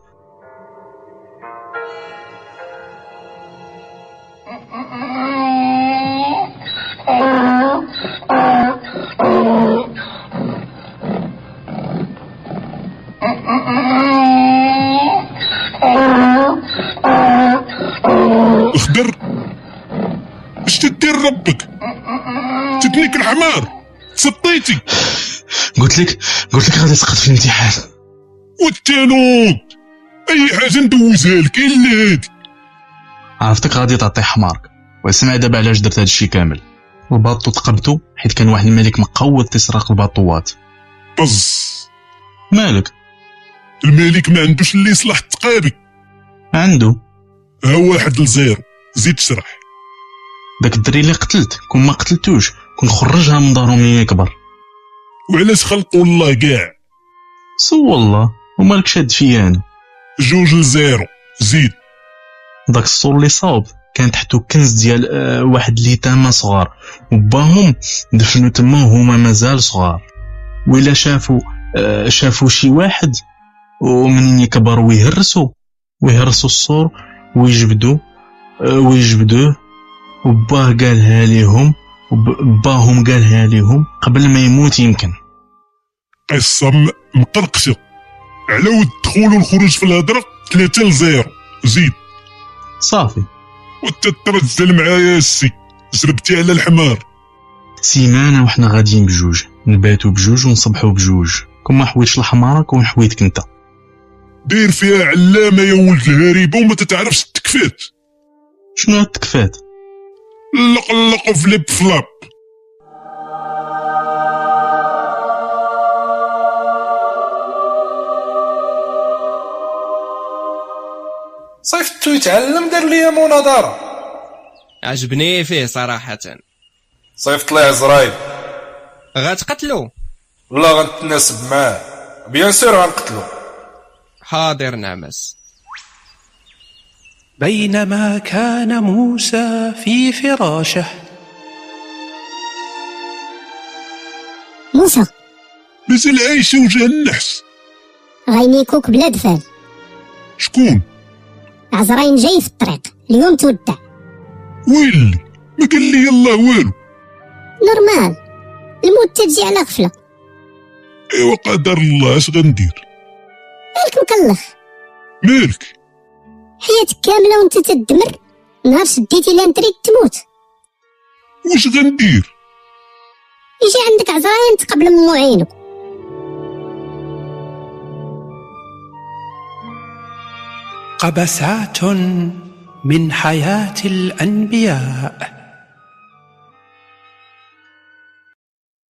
Speaker 11: اخضر. اش تدير ربك؟ تتنيك الحمار. تسطيتي
Speaker 19: قلت لك قلت لك غادي تسقط في الامتحان.
Speaker 11: والتانوض أي حاجة ندوزها لك إلا هادي.
Speaker 19: عرفتك غادي تعطي حمارك. واسمع دابا علاش درت هادشي كامل. الباطو تقبتو حيت كان واحد الملك مقود تسرق الباطوات.
Speaker 11: بز.
Speaker 19: مالك؟
Speaker 11: الملك ما عندوش اللي يصلح التقابي
Speaker 19: عنده.
Speaker 11: ها واحد ل zéro زيد شرح.
Speaker 19: داك الدري اللي قتلت. كون ما قتلتوش. كون خرجها من دارو ملي يكبر
Speaker 11: وعلاش خلقوا الله كاع؟
Speaker 19: سو والله ومالك شاد فيا أنا
Speaker 11: جوج ل zéro زيد.
Speaker 19: داك الصور اللي صاوب كان تحتو كنز ديال آه واحد اليتامى صغار. وباهم دفنو تما وهما مازال صغار. وإلا شافوا آه شافوا شي واحد ومنين يكبروا ويهرسوا ويهرسوا الصور ويجبدوا آه ويجبدوه. وباه قالها ليهم وباهم قالها ليهم قبل ما يموت يمكن.
Speaker 11: قصة مقرقشة على ود الدخول والخروج في الهضرة ثلاثة لزيرو زيد.
Speaker 19: صافي.
Speaker 11: وانت ترزل معايا السي جربتي على الحمار.
Speaker 19: سيمانة وحنا غاديين بجوج. نباتو بجوج ونصبحو بجوج. كون ما حويتش لحمارك ونحويتك انت.
Speaker 11: دير فيها علامة يا ولد الهريبة وما تتعرفش التكفات
Speaker 19: شنو هاد التكفات
Speaker 11: لق لق فليب فلاب.
Speaker 20: صيفطو يتعلم دار ليا مناظرة.
Speaker 4: عجبني فيه صراحة.
Speaker 20: صيفط ليه عزرايل
Speaker 4: غتقتلو؟
Speaker 20: لا غنتناسب معاه. بيان سور غنقتلو.
Speaker 4: حاضر نعمس.
Speaker 1: بينما كان موسى في فراشه.
Speaker 9: موسى.
Speaker 11: مازال عايشة وجه النحس.
Speaker 9: غينيكوك بلا دفال.
Speaker 11: شكون؟
Speaker 9: عزراين جاي في الطريق. اليوم تودع.
Speaker 11: ويلي ما قال لي الله والو.
Speaker 9: normal. الموت تجي على غفلة.
Speaker 11: ايوا قدر الله اش غندير؟
Speaker 9: مالك مكلخ؟
Speaker 11: مالك؟
Speaker 9: حياتك كاملة وانت تدمر؟ نهار شديتي la retraite تموت.
Speaker 11: واش غندير؟
Speaker 9: يجي عندك عزراين تقبل من معينو
Speaker 1: قبسات من حياة الأنبياء.